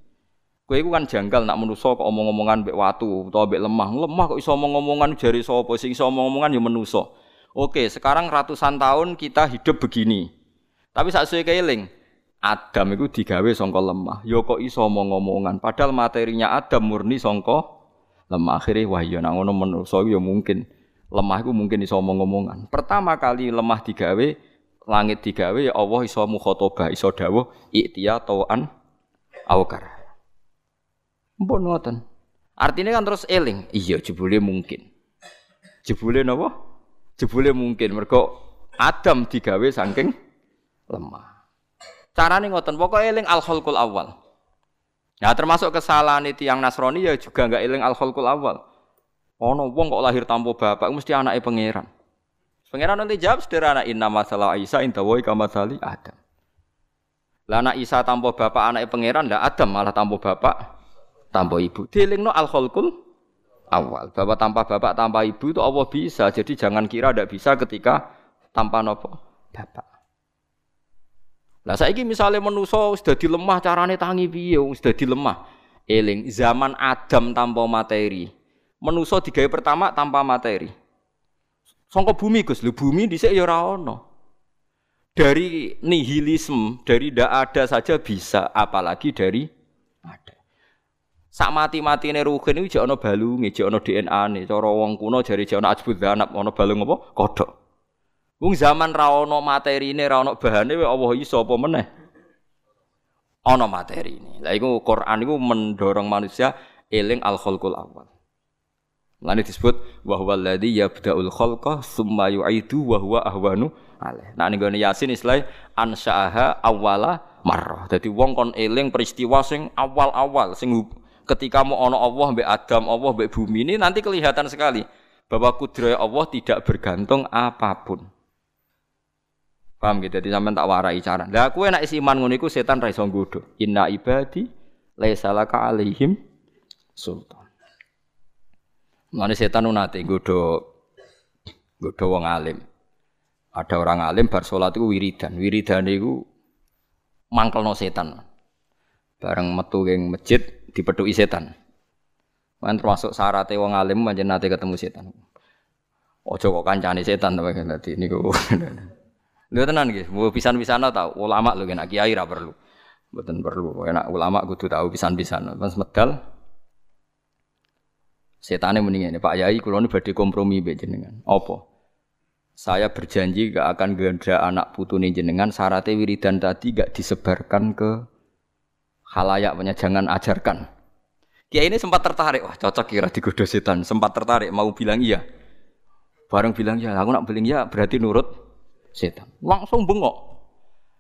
Kowe kan janggal nak menuso kok omong-omongan mbek watu utawa mbek lemah. Lemah kok iso omong-omongan jari sapa sing iso omong-omongan ya menuso. Oke, sekarang ratusan tahun kita hidup begini. Tapi saat saya keeling, Adam itu digawe songko lemah. Yo ya iso omong-omongan. Padahal materinya Adam murni songko lemah. Akhirnya wah ya nang ngono ya mungkin lemah itu mungkin iso omong-omongan. Pertama kali lemah digawe langit digawe ya Allah iso mukhotobah iso dawuh iktiya tauan awkar. Mpun ngoten. Artinya kan terus eling. Iya jebule mungkin. Jebule napa? Jebule mungkin mergo Adam digawe saking lemah. Carane ngoten, pokok eling al khalqul awal. Nah termasuk kesalahan itu yang Nasrani ya juga enggak eling al khalqul awal. Ono wong kok lahir tanpa bapak mesti anaknya pangeran. Pangeran nanti jawab sederhana inna masalah Isa inta woi kamasali Adam. Lah anak Isa tanpa bapak anaknya pangeran ndak Adam malah tanpa bapak tanpa ibu. no al khalqul awal. Bapak tanpa bapak tanpa ibu itu Allah bisa. Jadi jangan kira tidak bisa ketika tanpa nopo bapak. Lah saiki misalnya menuso sudah dilemah carane tangi piye sudah dilemah. Eling zaman Adam tanpa materi. Menuso digawe pertama tanpa materi. Songko bumi Gus, lu bumi dhisik ya ora ono. Dari nihilisme, dari tidak ada saja bisa, apalagi dari ada. Sak mati-matine Ruhin iki jek ana balunge, jek ana DNA-ne. Cara wong kuno jari jek ana ajbud zanab, ana balung apa? Kodhok. Wong zaman ra ana materine, ra ana bahane Allah iso apa meneh? Ana materine. Lah iku Quran iku mendorong manusia eling al khalqul awal. Lan disebut wa huwa alladzi yabda'ul khalqa tsumma yu'idu wa huwa ahwanu alaih. Nah ning Yasin istilah ansha'aha awwala marrah. Dadi wong kon eling peristiwa sing awal-awal sing ketika mau ono Allah mbek Adam, Allah mbek bumi ini nanti kelihatan sekali bahwa kudrat Allah tidak bergantung apa pun. Paham gitu? Jadi sampean tak warai cara. Lah aku enak isi iman ngono iku setan ra iso nggodho. Inna ibadi laisa laka alaihim sultan. Mana setan nate nggodho nggodho wong alim. Ada orang alim bar salat iku wiridan. Wiridan iku mangkelno setan. Bareng metu ing masjid dipethuki setan. Man termasuk syaratnya wong alim manjen nate ketemu setan. Ojo kok kancane setan to dadi niku. Lho tenan nggih, mau pisan-pisan tau ulama lho kena kiai ra perlu. Mboten perlu, enak ulama kudu tahu pisan-pisan. Pas medal setane mendingan Pak Yai kula nu badhe kompromi mbek jenengan. Apa? Saya berjanji gak akan gendra anak putune jenengan syaratnya wiridan tadi gak disebarkan ke halayak punya jangan ajarkan. Kiai ini sempat tertarik, wah cocok kira digoda setan, sempat tertarik mau bilang iya. Bareng bilang iya, aku nak bilang iya berarti nurut setan. Langsung bengok.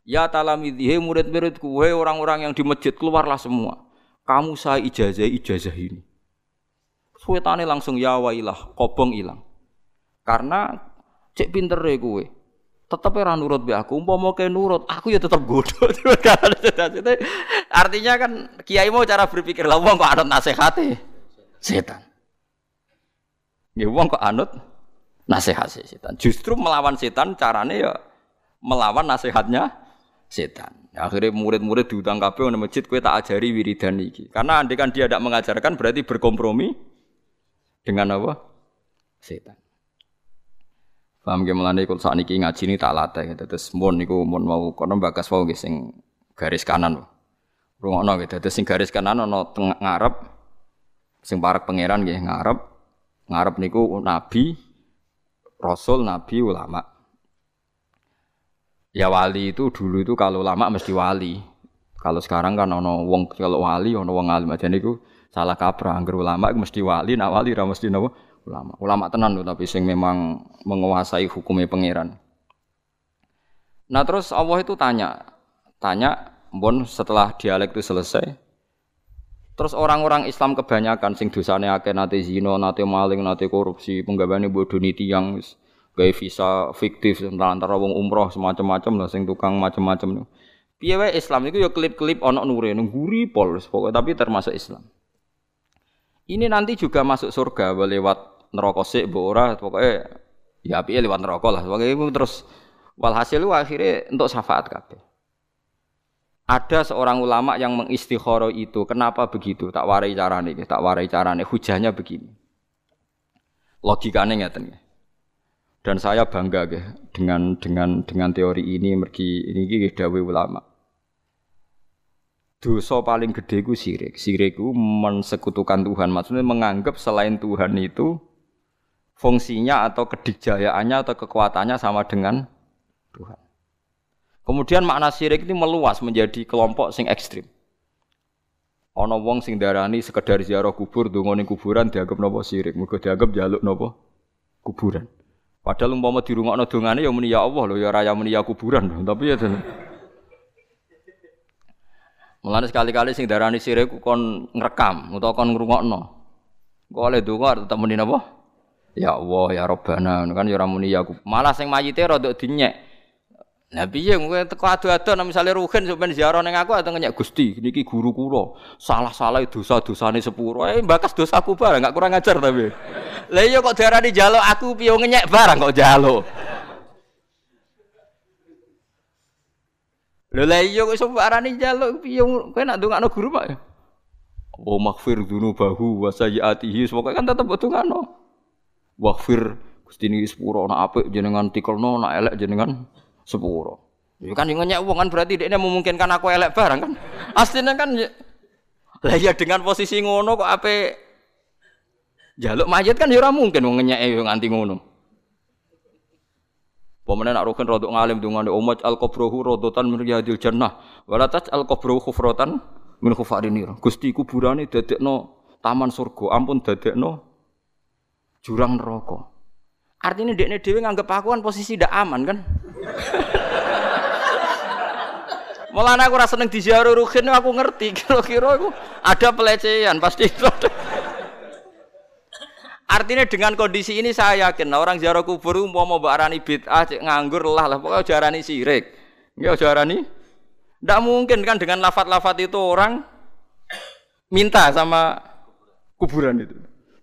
Ya talamidhi, murid-muridku, hei orang-orang yang di masjid keluarlah semua. Kamu saya ijazah ijazah ini. Suwetane langsung ya wailah, kobong hilang. Karena cek pinter ya gue tetap ora nurut be aku umpama ke nurut aku ya tetap bodoh artinya kan kiai mau cara berpikir lah wong kok anut nasihate setan ya wong kok anut nasihat setan justru melawan setan carane ya melawan nasihatnya setan akhirnya murid-murid diutang kabeh nang masjid kue tak ajari wiridan iki karena andai kan dia tidak mengajarkan berarti berkompromi dengan apa setan Paham ge mulane kul sakniki ngaji ini tak latih gitu. Terus mun niku mun mau kono bagas wau nggih sing garis kanan. Rungokno gitu. Terus sing garis kanan ana tengah ngarep sing parek pangeran nggih ngarep. Ngarep niku nabi, rasul, nabi, ulama. Ya wali itu dulu itu kalau lama mesti wali. Kalau sekarang kan ono wong kalau wali ono wong alim aja niku salah kaprah angger ulama mesti wali, nak wali ra mesti napa ulama. Ulama tenan loh tapi sing memang menguasai hukumnya pangeran. Nah terus Allah itu tanya, tanya, bon setelah dialek itu selesai, terus orang-orang Islam kebanyakan sing dosane akeh nate zina, nate maling, nate korupsi, penggaweane bodoh niti yang gawe visa fiktif antara wong umroh semacam-macam lah sing tukang macam-macam. Piye wae Islam itu ya klip-klip ana nure ngguri pol pokoknya tapi termasuk Islam. Ini nanti juga masuk surga lewat neraka sik mbok ora pokoke ya api lewat neraka lah. Pokoke terus walhasil akhirnya untuk syafaat kabeh. Ada seorang ulama yang mengistikhara itu. Kenapa begitu? Tak warai carane, tak warai carane. Hujahnya begini. Logikanya ngeten Dan saya bangga ya, dengan dengan dengan teori ini mergi ini dawuh ulama dosa paling gede ku sirik. Sirik ku mensekutukan Tuhan. Maksudnya menganggap selain Tuhan itu fungsinya atau kedikjayaannya atau kekuatannya sama dengan Tuhan. Kemudian makna sirik ini meluas menjadi kelompok sing ekstrim. Ana wong sing darani sekedar ziarah kubur ndonga kuburan dianggap napa sirik, mergo dianggap jaluk napa kuburan. Padahal umpama dirungokno dongane ya muni ya Allah lho ya raya muni ya kuburan tapi ya Mulane sekali-kali sing darani sirik kon ngrekam utawa kon ngrungokno. Kok oleh donga tetep muni napa? Ya Allah ya Rabbana kan ya ora muni ya. Malah sing mayite rada dinyek. Nah piye kowe teko adu-adu nek misale ruhin sok ben ziarah ning aku atau ngenyek Gusti niki guru kula. Salah-salah dosa-dosane sepuro. Eh bakas dosaku barang enggak kurang ajar tapi. Lah iya kok diarani jaluk aku piye ngenyek barang kok jaluk. Lho la iya kok iso arani njaluk piye kowe nak ndongakno guru Pak. Wa maghfir dzunubahu wa sayyiatihi pokoke kan tetep ndongakno. Waghfir Gusti niki sepuro nak apik jenengan tikelno nak elek jenengan sepuro. Ya kan yang nyek wong kan berarti dia memungkinkan aku elek barang kan. Aslinya kan ya, lah ya dengan posisi ngono kok ape jaluk mayit kan ya ora mungkin wong ngenyek nganti ngono. Pemene nak rukun rodok ngalim dungane umat al qabruhu rodotan min riyadil jannah. Wala al qabruhu khufratan min khufarinir. Gusti kuburane dadekno taman surga, ampun dadekno jurang neraka. Artinya dhewe nganggep aku kan posisi ndak aman kan? Mulane aku rasa seneng diziarah ruhin aku ngerti kira-kira aku ada pelecehan pasti itu. Artinya dengan kondisi ini saya yakin orang ziarah kubur mau mau barani bid'ah nganggur lah lah pokoknya jarani sirik. Enggak jarani. Tidak mungkin kan dengan lafat-lafat itu orang minta sama kuburan itu.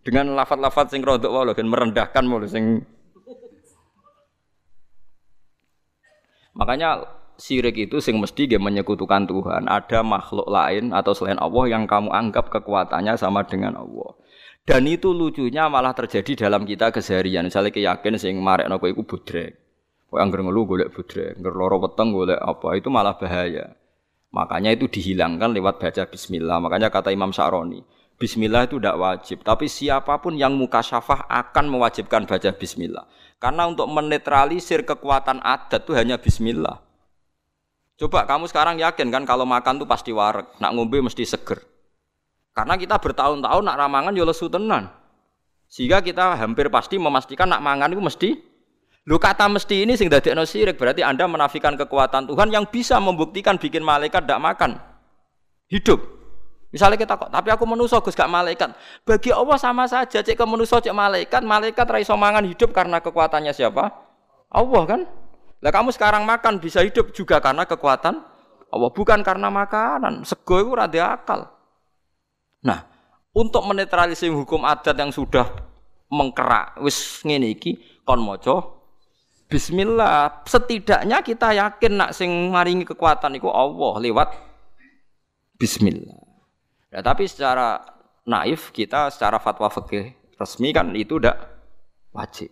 Dengan lafat-lafat sing rodok wae kan merendahkan mulu sing Makanya sirik itu sing mesti dia menyekutukan Tuhan. Ada makhluk lain atau selain Allah yang kamu anggap kekuatannya sama dengan Allah. Dan itu lucunya malah terjadi dalam kita keseharian. Misalnya keyakin sing marek nopo iku budrek. Kok angger ngelu golek budrek, angger loro weteng golek apa, itu malah bahaya. Makanya itu dihilangkan lewat baca bismillah. Makanya kata Imam Sa'roni, bismillah itu tidak wajib, tapi siapa pun yang muka syafah akan mewajibkan baca bismillah. Karena untuk menetralisir kekuatan adat itu hanya bismillah. Coba kamu sekarang yakin kan kalau makan tuh pasti warek, nak ngombe mesti seger. Karena kita bertahun-tahun nak ramangan yo lesu tenan. Sehingga kita hampir pasti memastikan nak mangan itu mesti Lu kata mesti ini sing dadekno sirik berarti Anda menafikan kekuatan Tuhan yang bisa membuktikan bikin malaikat tidak makan. Hidup. Misalnya kita kok, tapi aku menuso Gus gak malaikat. Bagi Allah sama saja, cek ke menuso cek malaikat, malaikat ra mangan hidup karena kekuatannya siapa? Allah kan? Lah kamu sekarang makan bisa hidup juga karena kekuatan Allah, bukan karena makanan. Sego itu rada akal. Nah, untuk menetralisir hukum adat yang sudah mengkerak wis ngene iki kon maca Bismillah. Setidaknya kita yakin nak sing maringi kekuatan itu Allah lewat Bismillah. Ya, tapi secara naif kita secara fatwa fikih resmi kan itu tidak wajib.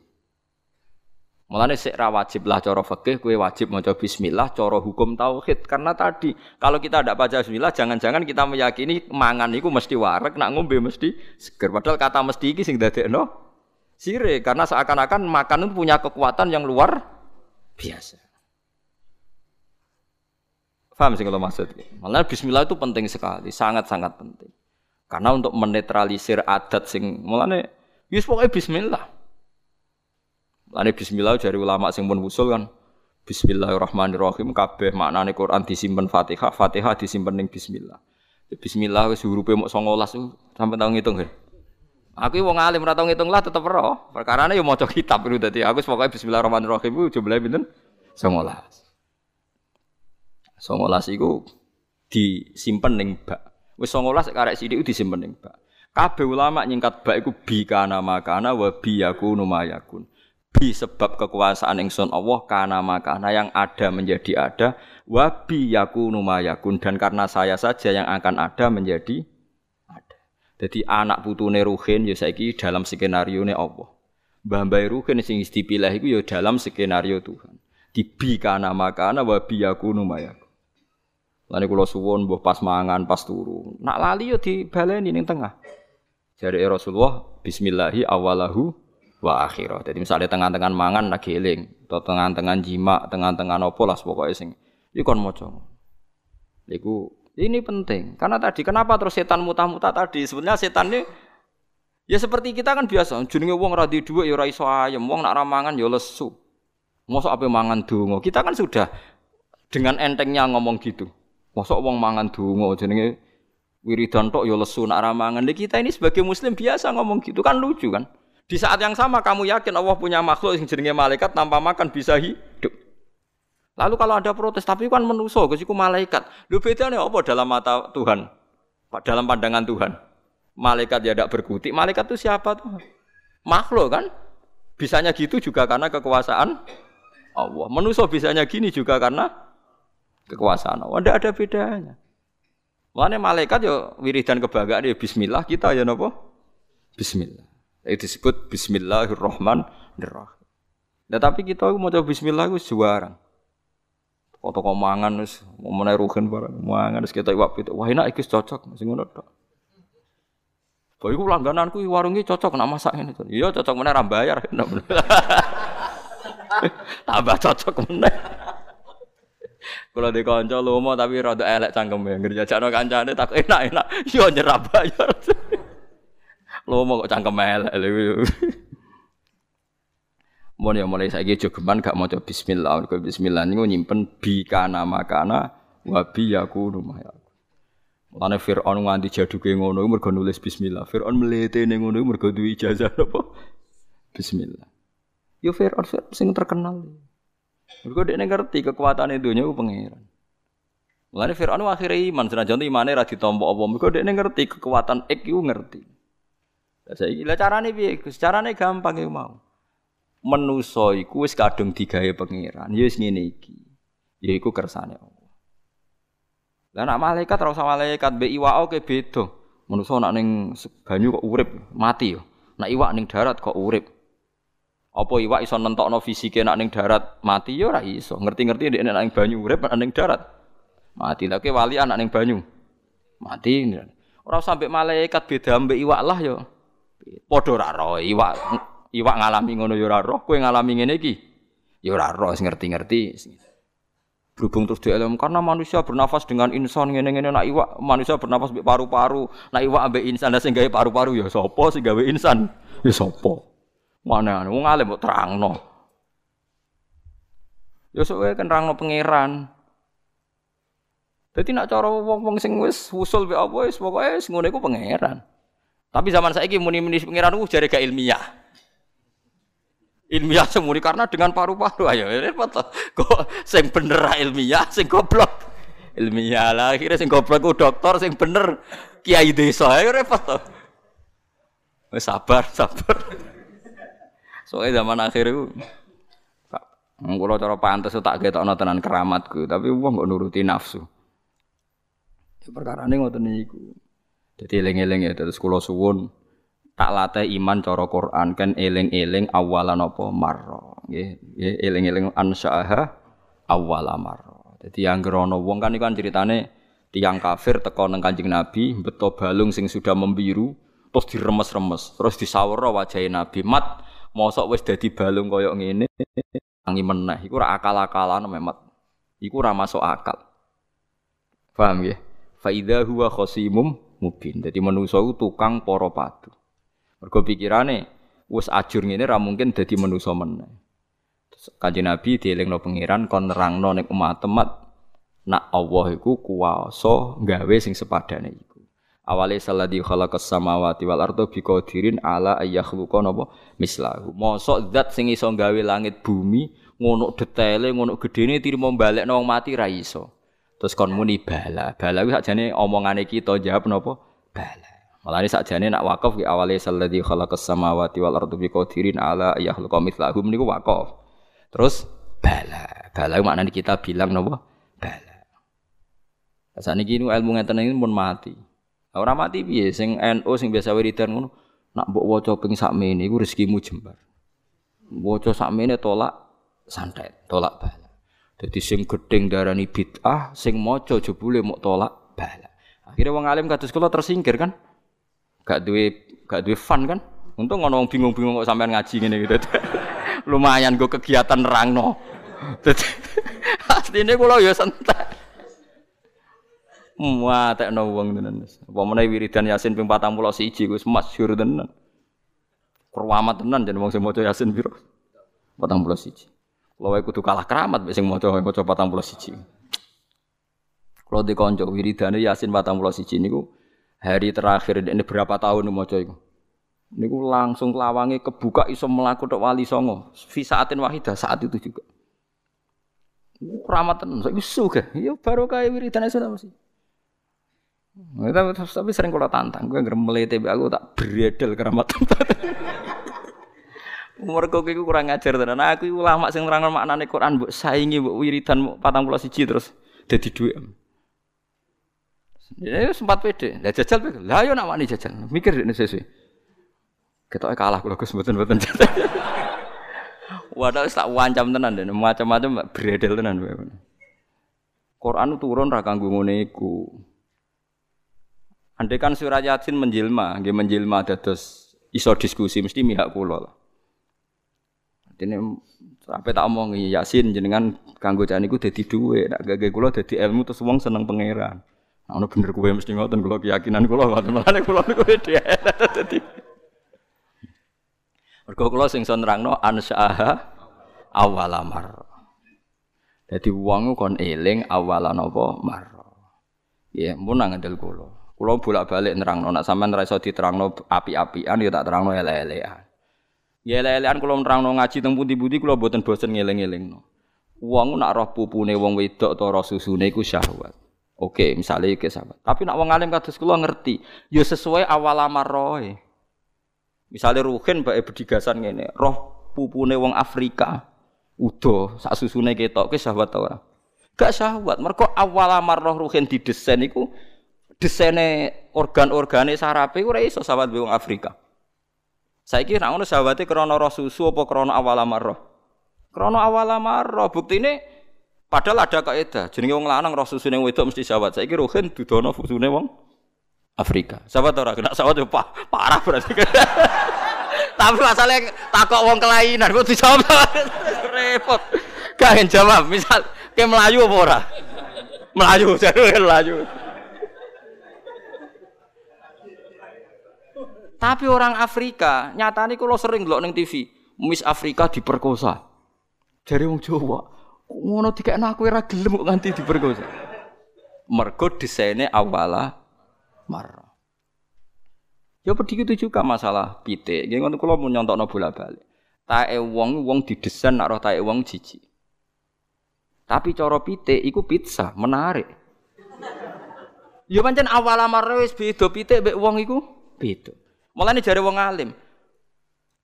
Mulane sik ra wajib lah cara fikih kowe wajib maca bismillah cara hukum tauhid karena tadi kalau kita tidak baca bismillah jangan-jangan kita meyakini mangan itu mesti warek nak ngombe mesti seger padahal kata mesti iki sing dadekno Sire karena seakan-akan makan itu punya kekuatan yang luar biasa. Faham sih kalau maksud? Malah bismillah itu penting sekali, sangat-sangat penting. Karena untuk menetralisir adat sing mulane wis pokoknya bismillah. Mulane bismillah dari ulama sing pun usul kan Bismillahirrahmanirrahim kabeh maknane Quran disimpen Fatihah, Fatihah disimpen ning bismillah. Bismillah wis hurufe mok 19 sampai tahun ngitung kan. Aku wong alim ora tau ngitung lah tetep ora. Perkarane yo maca kitab itu dadi aku pokoke bismillahirrahmanirrahim jumlahe pinten? 19. 19 iku disimpen ning bak. Wis 19 karek sithik disimpen ning bak. Kabeh ulama nyingkat bak iku bi kana makana wa bi yakunu mayakun. Bi sebab kekuasaan ingsun Allah kana makana yang ada menjadi ada wa bi yakunu mayakun dan karena saya saja yang akan ada menjadi jadi anak putune Ruhin ya saiki dalam skenario ne Allah. Mbah Mbah Ruhin sing dipilih iku ya dalam skenario Tuhan. Dibi kana makana wa bi yakunu mayaku. Lani kula suwun mbah pas mangan pas turu. Nak lali yo dibaleni ning tengah. Jare Rasulullah bismillahi awalahu wa akhirah. Jadi misalnya tengah-tengah mangan lagi eling, atau tengah-tengah jima, tengah-tengah nopo lah pokoknya sing iku kon maca. Iku ini penting. Karena tadi kenapa terus setan mutah-mutah tadi? Sebenarnya setan ini ya seperti kita kan biasa. Jenenge wong ra dua ya iso wong nak ramangan ya lesu. Mosok apa mangan donga? Kita kan sudah dengan entengnya ngomong gitu. Mosok wong mangan donga jenenge wiridan tok ya lesu nak ramangan. Kita ini sebagai muslim biasa ngomong gitu kan lucu kan? Di saat yang sama kamu yakin Allah punya makhluk yang jenenge malaikat tanpa makan bisa hidup. Lalu kalau ada protes, tapi kan menuso, kesiku malaikat. Lu bedanya apa dalam mata Tuhan? Dalam pandangan Tuhan. Malaikat ya tidak berkutik. Malaikat itu siapa tuh? Makhluk kan? Bisanya gitu juga karena kekuasaan Allah. Menuso bisanya gini juga karena kekuasaan Allah. Tidak ada bedanya. Mana malaikat ya wiridan kebanggaan ya Bismillah kita ya nopo? Bismillah. Itu disebut Bismillahirrahmanirrahim. Nah, tapi kita mau coba Bismillah itu juara. Kok mangan wis meneh rugen barang mangan wis kita iwak pitu. Wah enak iki cocok sing ngono tok. Kok iku langgananku warung iki cocok nak masak ngene. Iya cocok meneh ra bayar. Tambah cocok meneh. Kalau di kanca lomo tapi rada elek cangkeme. Ngerjajakno kancane tak enak-enak. Yo nyerap bayar. Lomo kok cangkem elek. Mau ya mulai saya jogeman gak coba Bismillah, mereka Bismillah ini nyimpen bi kana makana wabi aku rumah ya. Mulane Fir'aun nganti jaduke ngono mergo nulis Bismillah. Fir'aun melete ning ngono mergo duwe ijazah apa? Bismillah. Yo Fir'aun sing terkenal. Mergo dia ngerti kekuatan dunya ku pangeran. Mulane Fir'aun akhirnya iman senajan imane ra ditampa apa. Mergo dia ngerti kekuatan ek iku ngerti. Lah saiki lah carane piye? Carane gampang iku mau menuso iku wis kadung digawe pangeran. Ya wis ngene iki. Ya iku kersane Allah. Lah nek malaikat ora usah malaikat mbek iwak oke beda. Menuso nak ning banyu kok urip, mati yo. Nak iwak ning darat kok urip. Apa iwak iso nentokno fisike nak ning darat mati yo ora iso. Ngerti-ngerti nek ning banyu urip nak ning darat. Mati lha wali anak ning banyu. Mati. Ora sampai malaikat beda mbek iwak lah yo. Padha ora roh iwak iwak ngalami ngono ya ora roh, kowe ngalami ngene iki ya ora roh ngerti-ngerti. Berhubung terus dielem karena manusia bernafas dengan insan ngene-ngene nak iwak manusia bernafas mbek paru-paru, nak iwak ambek insan sing gawe paru-paru ya sapa sing gawe insan? Ya sapa? Mana wong alim mbok terangno. Ya sok kan terangno pangeran. Dadi nak cara wong-wong sing wis usul mbek apa wis pokoke wis ngono iku pangeran. Tapi zaman saiki muni-muni pangeran ku jare gak ilmiah. Ilmiah semuri karena dengan paru-paru. Ayo repot kok sing bener ilmiah sing goblok. Ilmiah lah akhirnya sing goblok ku dokter sing bener kiai desa. Ayo repot to. Sabar sabar soalnya zaman akhir itu Kalau cara pantas tak ketokno tenan keramatku, tapi wong kok nuruti nafsu. Perkara ini ngoten niku. Dadi eling-eling ya terus kula suwun tak latih iman cara Quran kan eling-eling awalan apa marra nggih eling-eling ansaaha awala marra dadi anggere ana wong kan iku kan ceritane tiang kafir teko nang Kanjeng Nabi beto balung sing sudah membiru terus diremes-remes terus disawara wajahe Nabi mat mosok wis dadi balung koyo ngene tangi meneh. Iku ora akal-akalan memat iku ora masuk akal. Paham nggih? Fa idza huwa khasimum mubin. Dadi manusa tukang para padu. Mergo pikirane wis ajur ngene ra mungkin dadi manusa meneh. Kanjeng Nabi dielingno pangeran kon nerangno nek umat nak Allah iku kuwasa gawe sing sepadane iku. Awale salladzi khalaqas samawati wal arda biqadirin ala ayakhluqa napa mislahu. Mosok zat sing iso gawe langit bumi ngono detaile ngono gedene tirimo balekno wong mati ra iso. Terus kon muni bala. Bala kuwi sakjane omongane kita jawab napa? Bala. Malah ini sakjane nak wakaf ki awale salladzi khalaqas samawati wal ardi biqadirin ala yakhluqa mithlahum niku wakaf. Terus bala. Bala maknane kita bilang napa? Bala. Saat ini ilmu ngeten ini pun mati. Ora mati piye sing NU sing biasa wiridan ngono nak mbok waca ping sakmene iku rezekimu jembar. Waca sakmene tolak santet, tolak bala. Jadi sing gedeng darani bid'ah, sing maca jebule mok tolak bala. Akhirnya wong alim kados kula tersingkir kan? gak duwe gak duwe fun kan. Untung ngono bingung-bingung kok sampean ngaji ngene gitu. Lumayan gue kegiatan nerangno. Dadi asline kula ya santai. Wah, tak no wong tenan. Apa meneh wiridan Yasin ping 41 wis masyhur tenan. Keramat tenan jeneng wong sing maca Yasin piro? 41. Kalau wae kudu kalah keramat mek sing maca maca 41. Kalau di konco wiridane Yasin 41 niku hari terakhir ini berapa tahun maca iku. Niku langsung lawange kebuka iso melaku tok wali songo. Fi saatin wahidah saat itu juga. Rahmatan saiki suka. Ya baru kaya wiridane sudah mesti. Tapi, tapi sering kalau tantang, gue nggak melete aku tak beredel keramatan. Umur kok iku kurang ajar tenan. Aku ulama sing nerangno maknane Quran mbok saingi mbok wiridan 41 terus dadi dhuwit. Ya sempat pede. Lah jajal pede. Lah yo nak wani jajal. Mikir nek sesuk. Ketoke kalah kula Gus mboten-mboten jajal. Wadah tak wancam tenan dan macam-macam beredel tenan. Quran turun ra kanggo ngene. Andai kan surah Yasin menjelma, nggih menjelma dados iso diskusi mesti mihak kula lah. Dene sampai tak omong Yasin jenengan kanggo jan niku dadi dhuwit, nak gage kula dadi ilmu terus wong seneng pangeran. Nah, ono bener kowe mesti ngoten kula keyakinan kula ngoten. Mulane kula niku dadi. Mergo kula sing son nerangno ansaaha awalamar. Dadi wong kon eling awalan apa mar. Ya, mun nang ngandel kula. Kula bolak-balik nerangno nek sampean ora iso diterangno api-apian ya tak terangno ele-elean. Ya ele-elean kula nerangno ngaji teng pundi-pundi kula mboten bosen ngeling-elingno. Wong nak roh pupune wong wedok ta roh susune iku syahwat. Oke, misalnya ke sahabat. Tapi nak wong alim kados kula ngerti, ya sesuai awal amaroe. Misalnya Ruhin bae bedigasan ngene, roh pupune wong Afrika udo sak susune ketok ke sahabat ora? Gak sahabat, mergo awal amar roh Ruhin didesain iku desaine organ-organe sarape ora iso sahabat wong Afrika. Saiki nek ngono sahabate krana roh susu apa krana awal amar roh? Krana awal amar roh, buktine Padahal ada kaidah, jenenge wong lanang roh susune wedok mesti sawat. Saiki rohen dudono susune wong Afrika. Sawat ora kena sawat yo parah berarti. Tapi masalahnya takok wong kelainan kok dijawab repot. Gak jawab. Misal Kayak melayu apa ora? Melayu, jadi melayu. Tapi orang Afrika, nyatane kalau sering ndelok ning TV, Miss Afrika diperkosa. Dari wong Jawa, ngono dikekno aku ora gelem kok nganti diperkosa. Mergo desainnya awala marah. Ya begitu juga masalah pitik. Nggih ngono kula mun nyontokno bola-balik. Tae wong wong didesain nak roh tae wong. Tapi cara pitik iku pizza, menarik. Ya pancen awal amare wis beda pitik mbek wong iku beda. Mulane jare wong alim.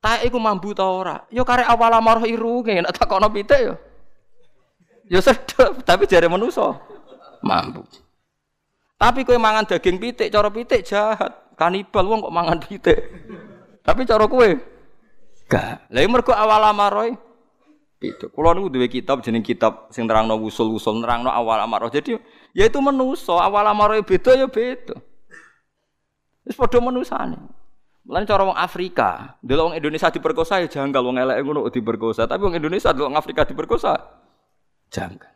Tae iku mambu ta ora? Ya karek awal amar irunge nek takono pitik ya. Ya sedep, tapi jare manusa mambu. Tapi kowe mangan daging pitik, cara pitik jahat. Kanibal wong kok mangan pitik. Tapi cara kowe gak. Lah mergo awal amaroy pitik. Kulo niku duwe kitab jeneng kitab sing nerangno usul-usul nerangno awal amaroh. Jadi ya itu menuso, awal amaroy beda ya beda. Wis padha menusane. Mulane cara wong Afrika, delok wong Indonesia diperkosa ya janggal wong elek ngono diperkosa, tapi wong Indonesia delok wong Afrika diperkosa janggal.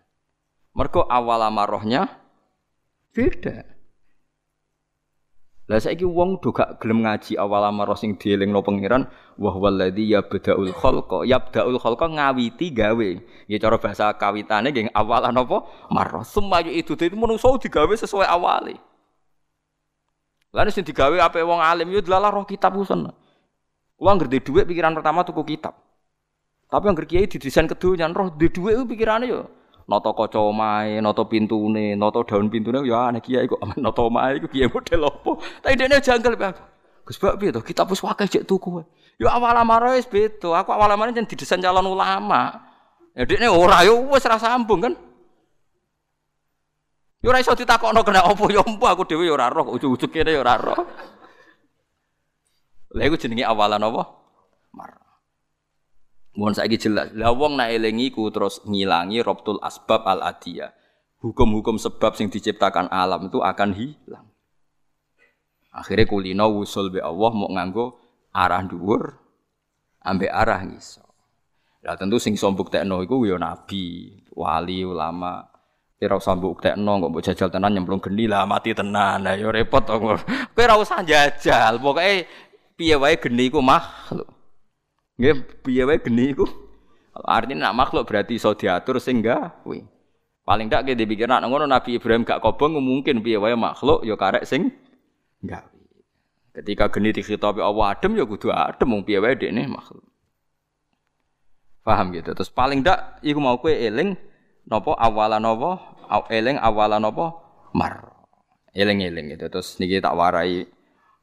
Mergo awal amarohnya beda. Lah saiki wong do gak gelem ngaji awal amar sing dielingno pangeran wa huwallazi yabda'ul khalqa yabda'ul khalqa ngawiti gawe. Ya cara bahasa kawitane nggih awalan apa? Marah. Semayu itu itu menungso digawe sesuai awale. Lah sing digawe ape wong alim yo delalah roh kitab ngerti dhuwit pikiran pertama tuku kitab. Tapi yang kiai didesain kedunya roh di dhuwit pikirane yo Noto kaca noto pintune, noto daun pintune ya aneh kiai kok noto omahe iku kiai model opo. Tapi dene janggal Pak. Gus Bak piye to? Kita wis wakai cek tuku. Ya awal amare wis beda. Aku awal amare jan didesain calon ulama. Ya dekne ora yo wis ra sambung kan. Yo ora iso ditakokno kena opo yo empu aku dhewe yo ora roh, ujug-ujug kene yo ora roh. Lha iku jenenge awalan apa? Mar. Mohon saiki jelas. Lah wong nak eling iku terus ngilangi robtul asbab al adiyah. Hukum-hukum sebab sing diciptakan alam itu akan hilang. Akhirnya kulino wusul be Allah mau nganggo arah dhuwur ambek arah ngiso. Lah tentu sing sombuk tekno iku ya nabi, wali, ulama. Kira usah mbok tekno kok mbok jajal tenan nyemplung geni lah mati tenan. Lah ya repot to. Kowe ora usah jajal. Pokoke piye wae geni iku makhluk. Nggih, piye wae geni iku. Artinya nak makhluk berarti iso diatur sing gawe. Paling ndak kita dipikir nak ngono Nabi Ibrahim gak kobong mungkin piye wae makhluk ya karek sing gawe. Ketika geni dikhitabi Allah adem ya kudu adem wong piye wae dekne makhluk. Paham gitu. Terus paling ndak iku mau kowe eling napa awalan napa eling awalan napa mar. Eling-eling gitu. Terus niki tak warai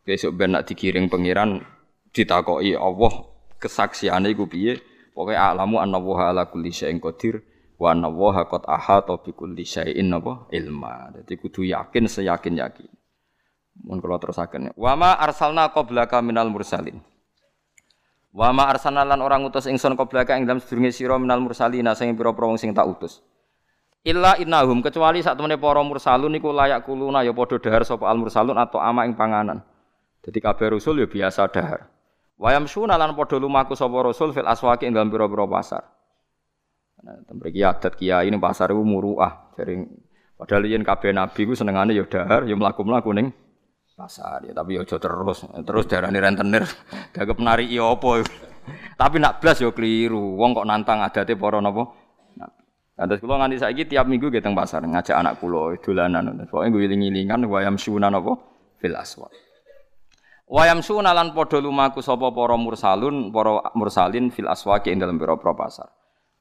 besok ben nak dikiring pangeran ditakoki Allah kesaksiane iku piye? Pokoke alamu annallaha ala kulli syai'in qadir wa annallaha qad ahata bi kulli syai'in napa ilma. Dadi kudu yakin seyakin yakin. Mun kula terusaken. Wa ma arsalna qablaka minal mursalin. Wa ma arsalna lan orang utus ingsun qablaka ing dalam sedurunge sira minal mursalin sing pira-pira wong sing tak utus. Illa innahum kecuali sak temene para mursalun niku layak kuluna ya padha dahar sapa al mursalun atau ama ing panganan. Jadi kabeh rasul ya biasa dahar. Wayam suna lan padha lumaku sapa rasul fil aswaqi ing dalem pira-pira pasar. Nah, mriki adat kiai ning pasar iku muruah. Jadi padahal yen kabeh nabi ku senengane ya dahar, ya mlaku-mlaku ning pasar ya tapi aja terus terus darani rentenir gagep nari iya apa tapi nak blas yo keliru wong kok nantang adate para napa Ada kula nganti saiki tiap minggu ge teng pasar ngajak anak kula dolanan pokoke ngiling-ngilingan wayam suna napa fil aswaq Wayam sunalan podo lumaku sapa para mursalun, para mursalin fil aswaqi ing dalem pira-pira pasar.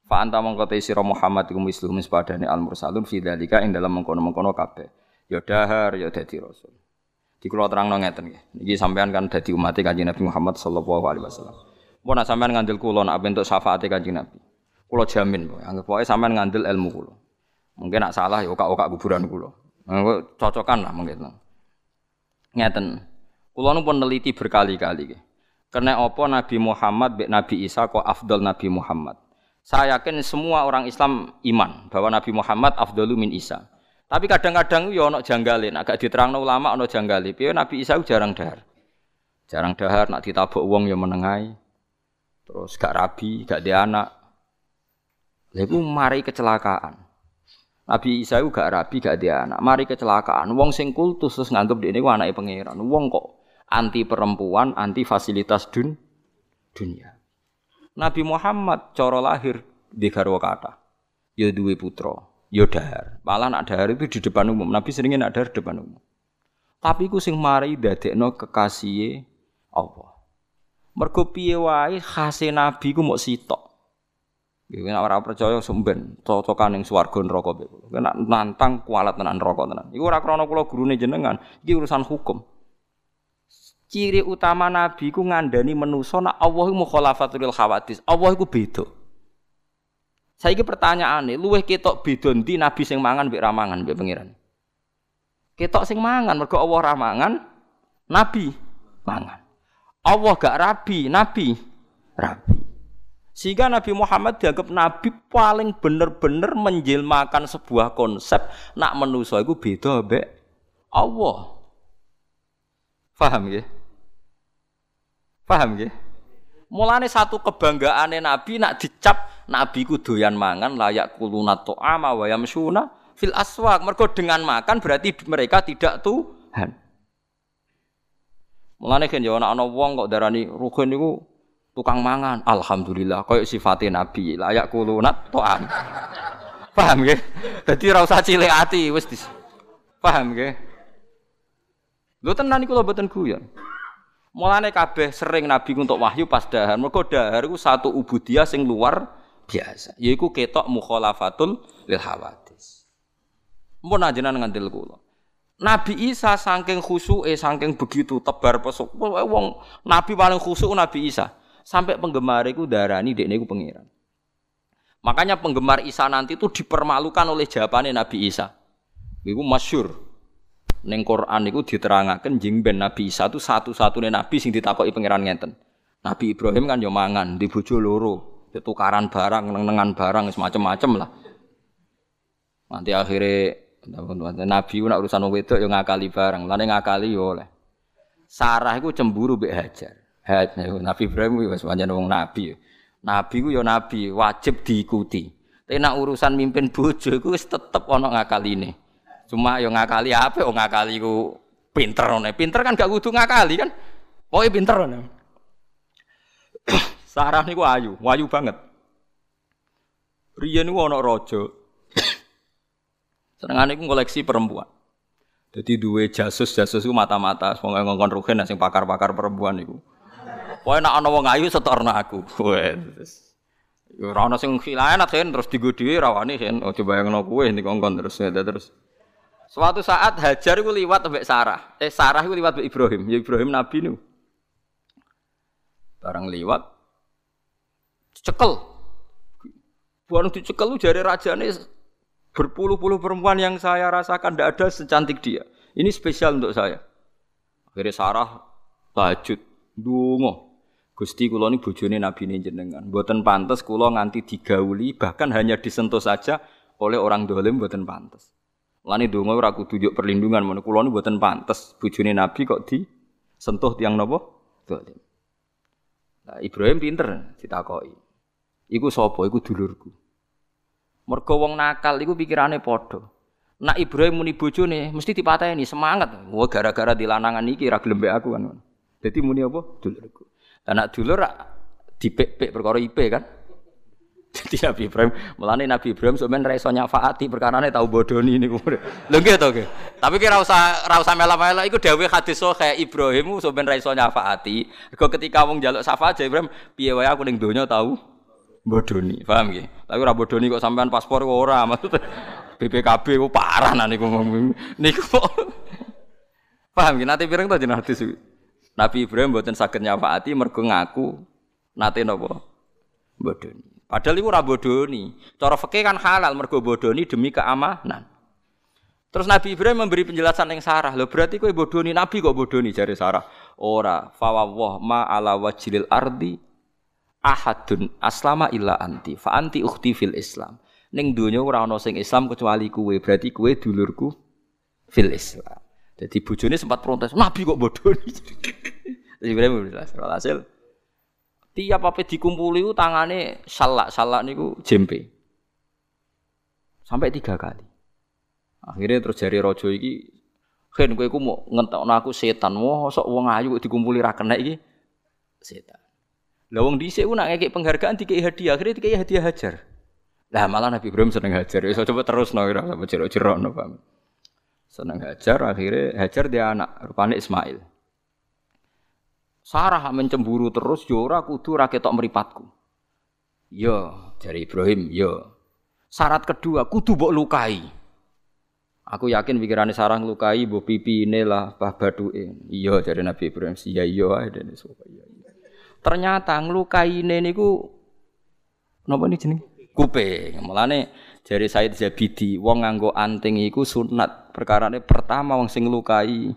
Fa anta mongko te sira Muhammad iku sepadane al mursalun fi dalika ing dalem mengkono-mengkono kabeh. Ya dahar ya dadi rasul. Di kula terangno ngeten nggih. Niki sampean kan dadi umat Kanjeng Nabi Muhammad sallallahu alaihi wasallam. Mun sampean ngandel kula nak bentuk syafaate Kanjeng Nabi. Kula jamin, anggap pokoke sampean ngandel ilmu kula. Mungkin nak salah ya okak-okak kuburan kula. Cocokan lah mungkin. Ngeten. Kulo pun neliti berkali-kali. Karena apa Nabi Muhammad bek Nabi Isa kok afdal Nabi Muhammad. Saya yakin semua orang Islam iman bahwa Nabi Muhammad afdalu min Isa. Tapi kadang-kadang yo ono janggalin, agak diterangno ulama ono janggali. Piye Nabi Isa jarang dahar. Jarang dahar nak ditabuk wong yo menengai. Terus gak rabi, gak dia anak. Lalu mari kecelakaan. Nabi Isa itu gak rabi, gak dia anak. Mari kecelakaan. Wong sing kultus terus nganggep dia ini anaknya pangeran. Wong kok anti perempuan, anti fasilitas dun dunia. Nabi Muhammad coro lahir di garwa kata. Ya duwe putra, ya dahar. Malah nak dahar itu di depan umum. Nabi seringnya nak dahar di depan umum. Tapi ku sing mari dadekno kekasih Allah. Mergo piye wae khase nabi ku mok sitok. Iku nek ora percaya sumben cocokan ning swarga neraka kula. Nek nantang kualat tenan neraka tenan. Iku ora krana kula gurune jenengan, iki urusan hukum. Ciri utama nabi ku ngandani menusa nek Allah iku mukhalafatul khawatis. Allah iku beda. Saiki pertanyaane, luweh ketok beda ndi nabi sing mangan mbek ramangan mbek pangeran? Ketok sing mangan mergo Allah ramangan, nabi mangan. Allah gak rabi, nabi rabi. Sehingga Nabi Muhammad dianggap Nabi paling bener-bener menjelmakan sebuah konsep nak menuso itu beda be Allah. Paham ya? Paham ya? Mulane satu kebanggaan Nabi nak dicap Nabi ku doyan mangan layak kuluna to'ama wa yamsuna fil aswak. Mergo dengan makan berarti mereka tidak Tuhan. Mulane kan ya ana wong kok darani rukun niku tukang mangan. Alhamdulillah koyo sifatnya nabi. Layak kulunat to'am paham ge dadi ora usah cilik ati wis dis. Paham ge lho tenan iku lho mboten guyon. Mulane kabeh sering nabi untuk wahyu pas dahar. Mergo dahar iku satu ubudiyah sing luar biasa yaiku ketok mukhalafatul lil hawadis mun ajenan ngandel kula. Nabi Isa saking khusuke saking begitu tebar pesuk. Wong nabi paling khusuk Nabi Isa Sampai penggemar itu darani dekne iku pangeran. Makanya penggemar Isa nanti itu dipermalukan oleh jawabannya Nabi Isa. Iku masyur. Neng Quran itu diterangaken jing ben Nabi Isa itu satu-satunya nabi sing ditakoki pangeran ngenten. Nabi Ibrahim kan yo mangan di bojo loro, tukaran barang, nengan barang semacam-macam lah. Nanti akhirnya Nabi nak urusan wedok yo ngakali barang, lane ngakali yo oleh. Sarah itu cemburu mbek Hajar. Had, Nabi Ibrahim pancen wong nabi. Nabi ku ya nabi, wajib diikuti. Tapi nak urusan mimpin bojo iku wis tetep ana ngakaline. Cuma ya ngakali apa wong ngakali ku pinter ngono. Pinter kan gak kudu ngakali kan. Pokoke pinter ngono. Sarah niku ayu, wayu banget. Riyen niku ana raja. Senengane iku koleksi perempuan. Jadi dua jasus jasus itu mata-mata, semoga ngongkon rugen sing pakar-pakar perempuan itu. Pokoknya nak ana wong ayu setorno aku. Wes. Ya ora ana sing khilanat kan terus digo dhewe rawane kan. Oh coba yang kowe ning kongkon terus terus. Suatu saat Hajar iku liwat mbek Sarah. Eh Sarah iku liwat mbek Ibrahim. Ya Ibrahim nabi nu. Barang liwat cekel. Bukan dicekel lu jari rajane berpuluh-puluh perempuan yang saya rasakan tidak ada secantik dia. Ini spesial untuk saya. Akhirnya Sarah tahajud, dungo. Gusti kula ini bojone nabi ini jenengan. Mboten pantas kula nganti digauli bahkan hanya disentuh saja oleh orang dolim mboten pantas. Lani donga ora kudu njuk perlindungan ngono kula ini mboten pantas bojone nabi kok disentuh tiang napa? Dolim. Nah, Ibrahim pinter ditakoki. Iku sapa? Iku dulurku. Mergo wong nakal iku pikirane padha. Nak Ibrahim muni bojone mesti dipateni semangat. Wah gara-gara dilanangan iki ra gelem aku kan. Dadi muni apa? Dulurku. Anak dulu rak dipek-pek perkara IP kan. Jadi Nabi Ibrahim, melani Nabi Ibrahim sebenarnya raiso nyafaati perkara ini tahu bodoni ini kemudian. Lho gitu oke. Tapi kira usah rasa mela-mela, itu dawe hadis so kayak Ibrahim sebenarnya raiso nyafaati. Kau ketika wong jaluk syafaat Ibrahim, piye wae aku ning donya tahu bodoni, paham gak? Tapi ora bodoni kok sampean paspor kok ora, maksudnya BPKB kok parah nah niku niku. Paham gak? Nanti pirang tuh jeneng hadis Nabi Ibrahim mboten saged nyafaati mergo ngaku nate napa bodoni. Padahal iku ora bodoni. Cara fikih kan halal mergo bodoni demi keamanan. Terus Nabi Ibrahim memberi penjelasan yang Sarah. Loh berarti kowe bodoni Nabi kok bodoni jari Sarah. Ora, fawwah ma ala wajilil ardi ahadun aslama illa anti. Fa anti ukhti fil Islam. Ning donya ora ana sing Islam kecuali kowe. Berarti kowe dulurku fil Islam. Jadi bujoni sempat protes, Nabi kok bodoh Ibrahim jelas. Hasil tiap apa dikumpuli itu tangannya salak salak niku jempe sampai tiga kali. Akhirnya terus jari rojo iki, "Hen kowe iku mau ngentokno aku setan. Mosok wong ayu kok dikumpuli ra kena iki setan." Lah wong dhisik ku nak ngekek penghargaan dikei hadiah, akhirnya dikei hadiah hajar. Lah malah Nabi Ibrahim seneng hajar. Ya coba terus no ora sampe jero-jero. Seneng hajar, akhirnya hajar dia anak rupane Ismail. Sarah mencemburu terus, yo ora kudu ra ketok mripatku. Yo, dari Ibrahim, yo. Syarat kedua, kudu mbok lukai. Aku yakin pikirannya Sarah ngelukai mbok pipi ini lah, bah baduke. Iya dari Nabi Ibrahim, iya iya ae dene iya, iya. Ternyata ngelukai ini niku napa nih jeneng? Kuping. Mulane jari Said Zabidi, wong nganggo anting iku sunat. Perkarane pertama wong sing ngelukai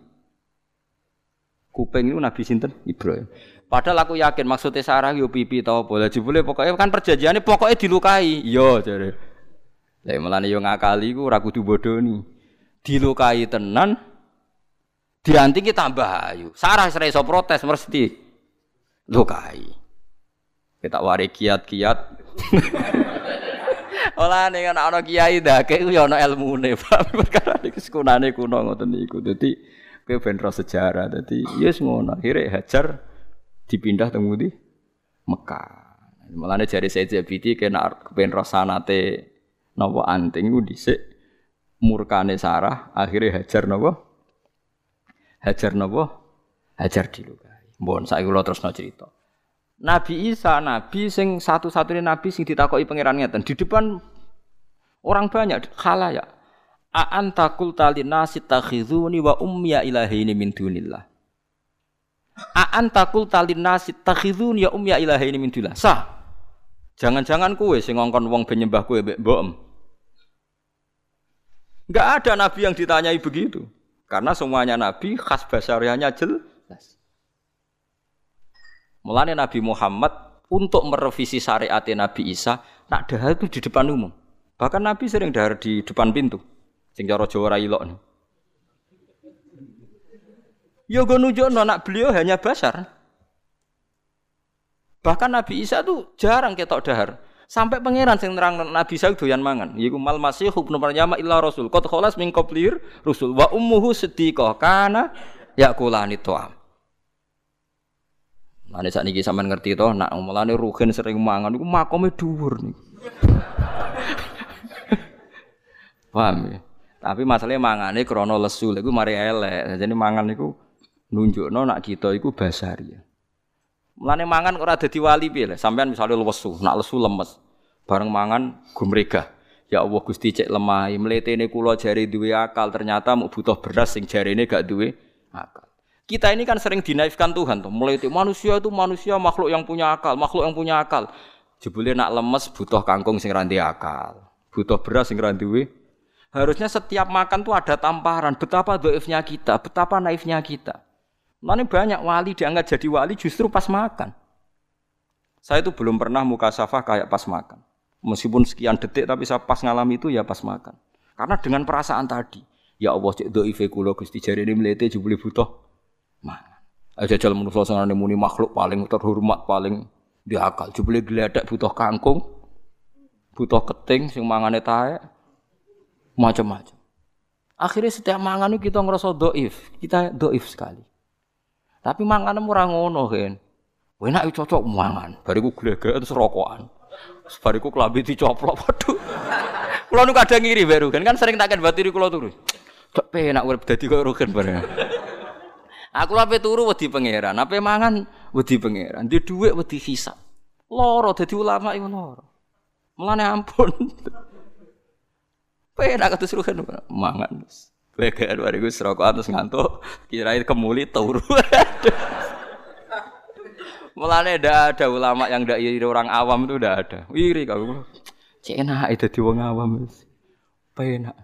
kuping itu Nabi sinten Ibrahim. Padahal aku yakin maksudnya Sarah yo pipi tau boleh jebule pokoknya kan perjanjiannya pokoknya dilukai. Yo iya, jare. Lah melane yo ngakali ku ora kudu bodoni. Dilukai tenan diantingi tambah ayu. Sarah ora iso protes mesti lukai. Kita wari kiat-kiat. Olah ning ana kiai ndake ku yo ana ilmune, Pak. Perkara iki sekunane kuno ngoten niku. Dadi kowe ben sejarah. Dadi yes ngono. Akhire hajar dipindah teng di Mekah. Mulane jari Said Zabidi kena kepen rosanate napa anting ku dhisik murkane Sarah akhirnya hajar napa? Hajar napa? Hajar dilukai. Mbon saiki kula terusno cerita. Nabi Isa nabi sing satu-satunya nabi sing ditakoki pangeran ngeten di depan orang banyak khalayak. A anta qulta linasi takhizuni wa ummiya ilahi min dunillah. Takul talin nasi takhidun ya um ya ilahi ini min Sah. Jangan-jangan kue sing ngongkon wong penyembah kue mbek mbok. Enggak ada nabi yang ditanyai begitu. Karena semuanya nabi khas basariahnya jelas. Mulane Nabi Muhammad untuk merevisi syariat Nabi Isa, nak dahar itu di depan umum. Bahkan Nabi sering dahar di depan pintu. Sing cara Jawa ilok nih. Ya gue nunjukno anak beliau hanya basar. Bahkan Nabi Isa tuh jarang ketok dahar. Sampai pangeran sing nerang Nabi Isa doyan mangan. Yiku mal masih ibnu Maryam illa rasul. Qad khalas min qablir rusul wa ummuhu siddiqah kana yakulani tu'am. Mane saat niki sampean ngerti to, nak mulane rugen sering mangan iku makome dhuwur niku. Paham ya? Tapi masalahnya mangane krana lesu, lha iku mari elek. Jadi mangan niku nunjukno nak kita iku basari. Mulane mangan ora dadi wali piye Sampean misalnya lesu, nak lesu lemes. Bareng mangan gumregah. Ya Allah Gusti cek lemah, mletene kula jari duwe akal, ternyata mau butuh beras sing jarine gak duwe. Kita ini kan sering dinaifkan Tuhan tuh. Mulai itu manusia itu manusia makhluk yang punya akal, makhluk yang punya akal. Jebule nak lemes butuh kangkung sing ranti akal, butuh beras sing ranti Harusnya setiap makan tuh ada tamparan betapa doifnya kita, betapa naifnya kita. Mana banyak wali diangkat jadi wali justru pas makan. Saya itu belum pernah muka safah kayak pas makan. Meskipun sekian detik tapi saya pas ngalami itu ya pas makan. Karena dengan perasaan tadi, ya Allah cek do ife kulo Gusti jari ini melete jebule butuh mangan. Aja jalan menurut saya muni makhluk paling terhormat paling diakal. Jebule geledak butuh kangkung, butuh keting sing mangane tae macam-macam. Akhirnya setiap mangan itu kita ngerasa doif, kita doif sekali. Tapi mangan ora ngono kan. Enak cocok mangan. Bariku glegeken serokokan. Bariku kelambi dicoplok. Waduh. Kula nu kadang ngiri baru kan kan sering takkan batiri kula turu. Cok penak urip dadi kok rugen bareng. Aku ape turu wedi pangeran, ape mangan wedi pangeran. Di dhuwit wedi hisab. Loro dadi ulama iku loro. Mulane ampun. Penak ketus rugen mangan. Leger bariku serokokan terus ngantuk, kirain kemuli turu. Mulane ndak ada ulama yang ndak iri orang awam itu ndak ada. Iri kau. Enak itu di awam. Penak.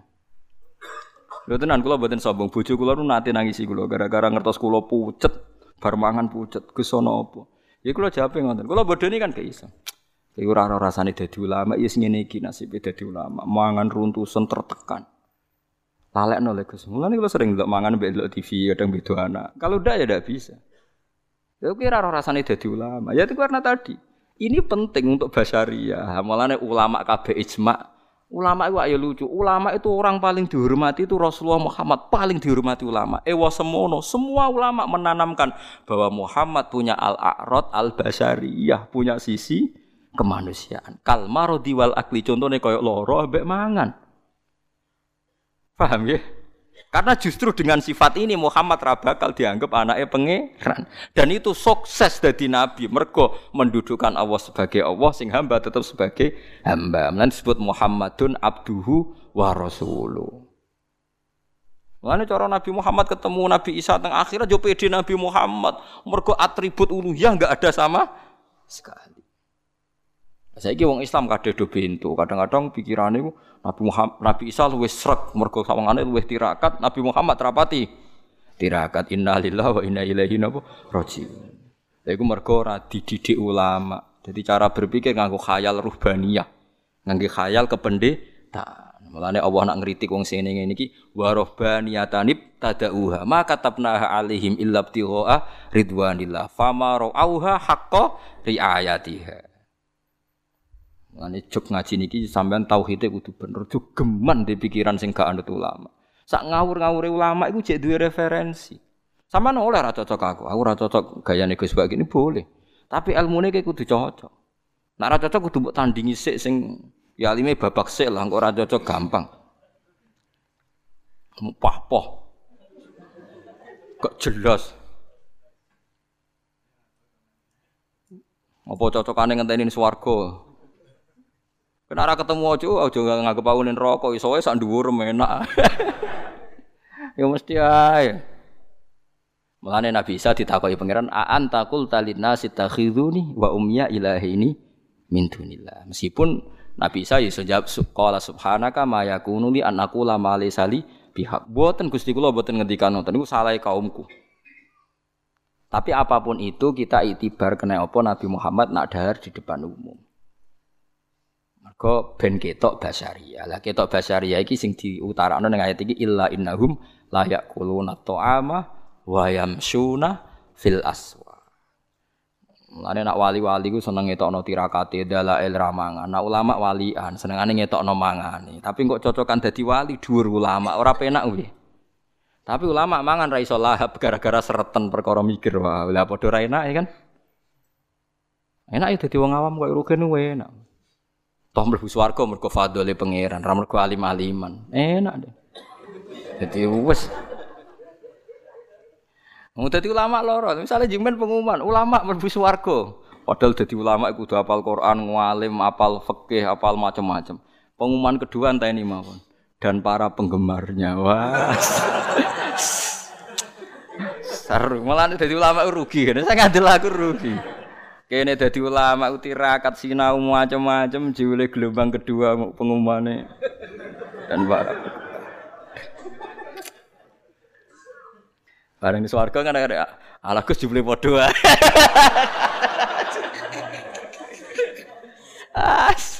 Lho tenan kula mboten sombong, bojo kula nu nate nangisi kula gara-gara ngertos kula pucet, bar mangan pucet, gesono apa. Ya kula jawab ngoten. Kula bodoni kan gak iso. Iku ora rasane dadi ulama, ya sing ngene iki nasibe dadi ulama, mangan runtusan tertekan. Lalek nolak Gus. Mulane kalau sering ndelok mangan mbek ndelok TV kadang beda anak. Kalau udah ya tidak bisa. Ya kira roh rasane dadi ulama. Ya itu karena tadi. Ini penting untuk basaria. Mulane ulama kabeh ijma Ulama itu ayo lucu. Ulama itu orang paling dihormati itu Rasulullah Muhammad paling dihormati ulama. Ewa semono, semua ulama menanamkan bahwa Muhammad punya al-a'rad al-basariyah, punya sisi kemanusiaan. Kal marodi wal akli contohnya kayak loro ambek mangan. Paham ya? Karena justru dengan sifat ini Muhammad rabakal dianggap anaknya pangeran. Dan itu sukses dari Nabi. Mergo mendudukan Allah sebagai Allah, sing hamba tetap sebagai hamba. Nanti disebut Muhammadun abduhu wa rasuluh. Mulane cara Nabi Muhammad ketemu Nabi Isa teng akhirat yo pede Nabi Muhammad. Mergo atribut uluhiyah enggak ada sama sekali. Saya wong Islam kadhe do pintu, kadang-kadang pikirane Nabi Muhammad, Nabi Isa luwih srek mergo sawangane luwih tirakat, Nabi Muhammad rapati tirakat innalillahi wa inna ilaihi rajiun. Lha iku mergo ora dididik ulama. Jadi cara berpikir nganggo khayal ruhbaniyah. Nganggo khayal kependeta. Mulane Allah nak ngritik wong sing ngene iki wa ruhbaniyatanib tadauha ma katabnaha alaihim illa ibtigha ridwanillah fama ra'auha haqqa riayatiha. Mane juk ngaji niki sampean tauhide kudu bener, juk geman di pikiran sing gak anut ulama. Sak ngawur-ngawure ulama iku jek duwe referensi. Sampean oleh ra cocok aku, aku ra cocok gayane Gus Bak ini boleh. Tapi ilmune ki kudu cocok. Nek ra cocok kudu mbok tandingi sik sing ya alime babak sik lah, kok ora cocok gampang. Pah-poh. Kok jelas. Apa cocokane ngenteni swarga? Kena ora ketemu aja, aja nganggep aku ning rokok wae sak dhuwur enak. ya mesti ae. Mulane Nabi Isa ditakoki pangeran, "A anta qul talinnas takhiduni wa ummiya ini min dunillah." Meskipun Nabi Isa iso jawab qala subhanaka ma yakunu li an aqula ma sali pihak. Boten Gusti kula boten ngendikan ngoten niku salah kaumku. Tapi apa pun itu kita itibar kena apa Nabi Muhammad nak dahar di depan umum. Mergo ben ketok basaria. Lah ketok basaria iki sing diutarakno ning ayat iki illa innahum la yaquluna ta'ama wa yamsuna fil aswa. Mulane nak wali-wali ku seneng ngetokno tirakate dalail ramangan. Nak ulama walian senengane ngetokno mangane. Tapi kok cocokan dadi wali dhuwur ulama ora penak kuwi. Tapi ulama mangan ra iso lahap gara-gara sereten perkara mikir wah. Lah padha ra enak ya kan. Enak ya dadi wong awam kok rugen enak. Toh mlebu swarga mergo fadhole pangeran, ra mergo alim-aliman. Enak deh. Jadi wes. Mau dadi ulama loro, misalnya jimen pengumuman, ulama mlebu swarga. Padahal dadi ulama iku kudu hafal Quran, ngalim, hafal fikih, hafal macam-macam. Pengumuman kedua entah ini mawon. Dan para penggemarnya. Wah. Seru, malah dadi ulama rugi. Saya ngadil aku rugi. Kene dadi ulama utirakat sinau macam-macam jiwile gelombang kedua pengumumane. Dan para Bareng di swarga kan ada ala Gus jebule padha. As.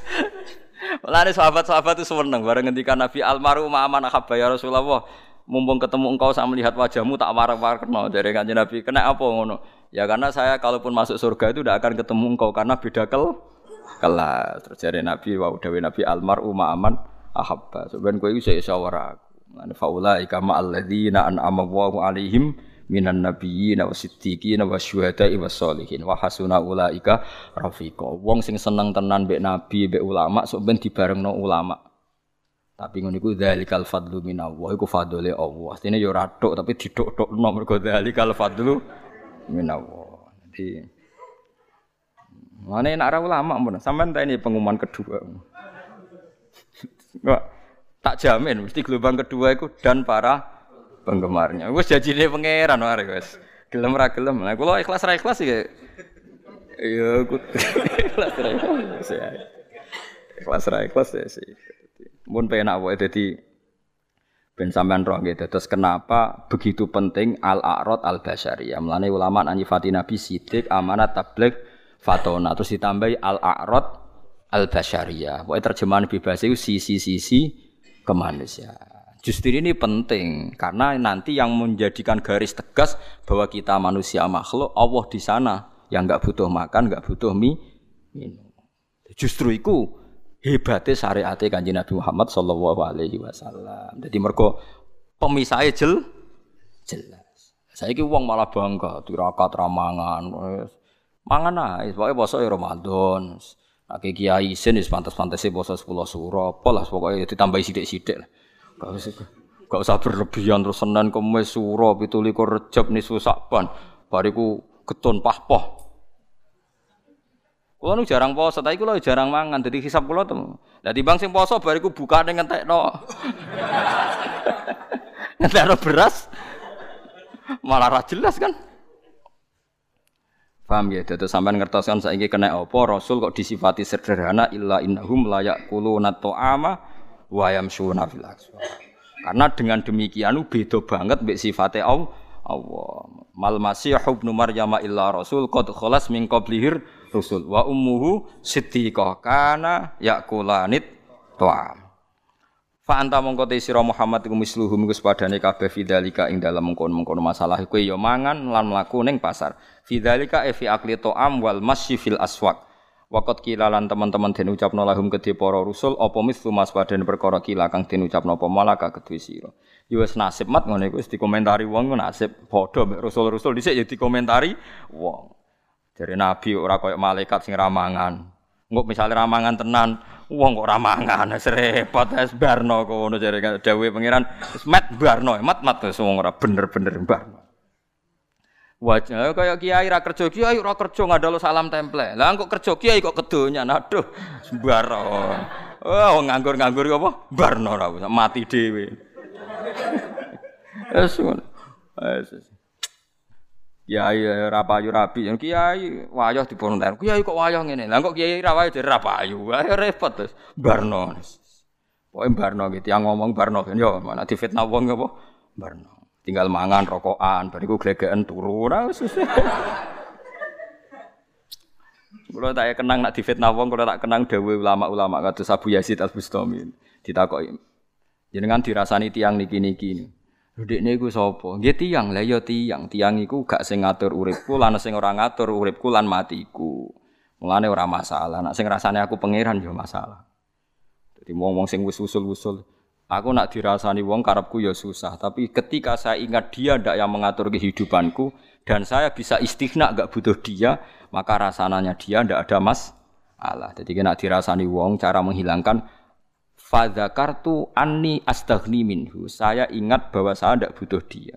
Mulane sahabat-sahabat itu seneng bareng ngendikan Nabi almarhum aman ahabba ya Rasulullah. Mumpung ketemu engkau saya melihat wajahmu tak warak-warakno dari kanjeng Nabi. Kena apa ngono? Ya karena saya kalaupun masuk surga itu tidak akan ketemu engkau karena beda kel kelas. Terjadi Nabi wa udawi Nabi almar umma aman ahabba. Sebenarnya kowe iso iso ora aku. Lan faula ikama alladzina an'ama Allahu alaihim minan nabiyyin wa siddiqin wa was sholihin wa hasuna ulaika rafiqa. Wong sing seneng tenan mbek nabi mbek ulama sok ben dibarengno ulama. Tapi ngono iku dzalikal fadlu minallah iku fadlule Allah. Artine yo ya ratok tapi didok-dokno mergo dzalikal fadlu minallah. Jadi mana nak ulama pun sampean ini pengumuman kedua. Enggak tak jamin mesti gelombang kedua itu dan para penggemarnya. Wis janjine pangeran wae wis. Gelem ra gelem. Nah kula ikhlas ra ikhlas ya. Ya ikhlas ra ikhlas ya. Ikhlas ra ikhlas ya sih. Mun penak wae dadi Ben sampean roh gitu. Terus kenapa begitu penting al-a'rad al-basyariyah? Mulane ulama nyifati Nabi sidik, amanat, tabligh, fatona. Terus ditambahi al-a'rad al-basyariyah. Pokoknya terjemahan bebas itu sisi-sisi kemanusiaan. Justru ini penting karena nanti yang menjadikan garis tegas bahwa kita manusia makhluk Allah di sana yang nggak butuh makan, nggak butuh mie, minum. Justru itu hebatnya syariat Kanjeng Nabi Muhammad sallallahu alaihi wasallam. Jadi mergo pemisahnya jel jelas. Saya ki uang malah bangga tirakat ramangan. Mangan ae, pokoke poso Ramadan. Nek kiai isin wis pantes-pantese poso 10 suro, apa lah pokoke ditambahi sithik-sithik. Gak usah gak usah berlebihan terus Senin Kamis suro 17 Rejab nisfu Saban. Bariku getun pahpoh. Kulo nu jarang poso, tapi kulo jarang mangan. Jadi hisap kulo tuh. Jadi bang sing poso bariku buka dengan ngentekno. ngentekno beras. Malah ra jelas kan. Paham ya? Dadi sampean ngertos kan saiki kena apa Rasul kok disifati sederhana illa innahum la yaquluna ta'ama wa yamshuna fil Karena dengan demikian beda banget mbek sifate Allah. Mal masih ibnu Maryam illa rasul qad khalas min qablihir rusul wa ummuhu siddiqah kana yaqulanit ta'am. Fa anta mongko te sira Muhammad iku misluhum iku sepadane kabeh fidzalika ing dalem mengkono-mengkono masalah kowe ya mangan lan mlaku ning pasar. Fidzalika e fi akli ta'am wal masyi fil aswaq. Waqat kilalan teman-teman den ucapno lahum kedhe para rusul apa mislu mas padane perkara kila kang den ucapno apa malaka kedhe sira. Ya wis nasib mat ngono iku wis dikomentari wong nasib padha mek rusul-rusul dhisik ya dikomentari wong. Dari nabi ora koyo malaikat sing ramangan. Engko misale ramangan tenan, Wong kok ramangan wis repot wis barno kono jare dawuhe pangeran wis mat barno mat mat wis wong ora bener-bener barno. Wajah kaya kiai ra kerja kiai ora kerja ngadalo salam temple. Lah kok kerja kiai kok kedonya aduh sembaro. Oh nganggur-nganggur apa? Barno ora mati dhewe. Wes ngono. Wes. Kiai ora payu rabi, kiai wayah diponten. Kiai kok wayah ngene. Lah kok kiai ra wayah ra payu. Ayo repot terus. Barno. Pokoke barno gitu. Yang ngomong barno yo mana difitnah wong apa? Barno. Tinggal mangan rokokan, bariku glegeken turu. Ora wis. Kulo tak kenang nak difitnah wong, kulo tak kenang dawuh ulama-ulama kados Abu Yazid Al-Bustami. Ditakoki. Jenengan dirasani tiang niki-niki. Niki. Dekne iku sapa? Nggih tiyang, lah ya tiyang. Tiyang iku gak sing ngatur uripku lan sing ora ngatur uripku lan matiku. Mulane ora masalah. Nek sing rasane aku pangeran ya masalah. Jadi wong-wong sing wis usul-usul, aku nak dirasani wong karepku ya susah, tapi ketika saya ingat dia ndak yang mengatur kehidupanku dan saya bisa istighna gak butuh dia, maka rasanya dia ndak ada mas Allah. Jadi kena dirasani wong cara menghilangkan Fadzakartu anni astaghni minhu. Saya ingat bahwa saya tidak butuh dia.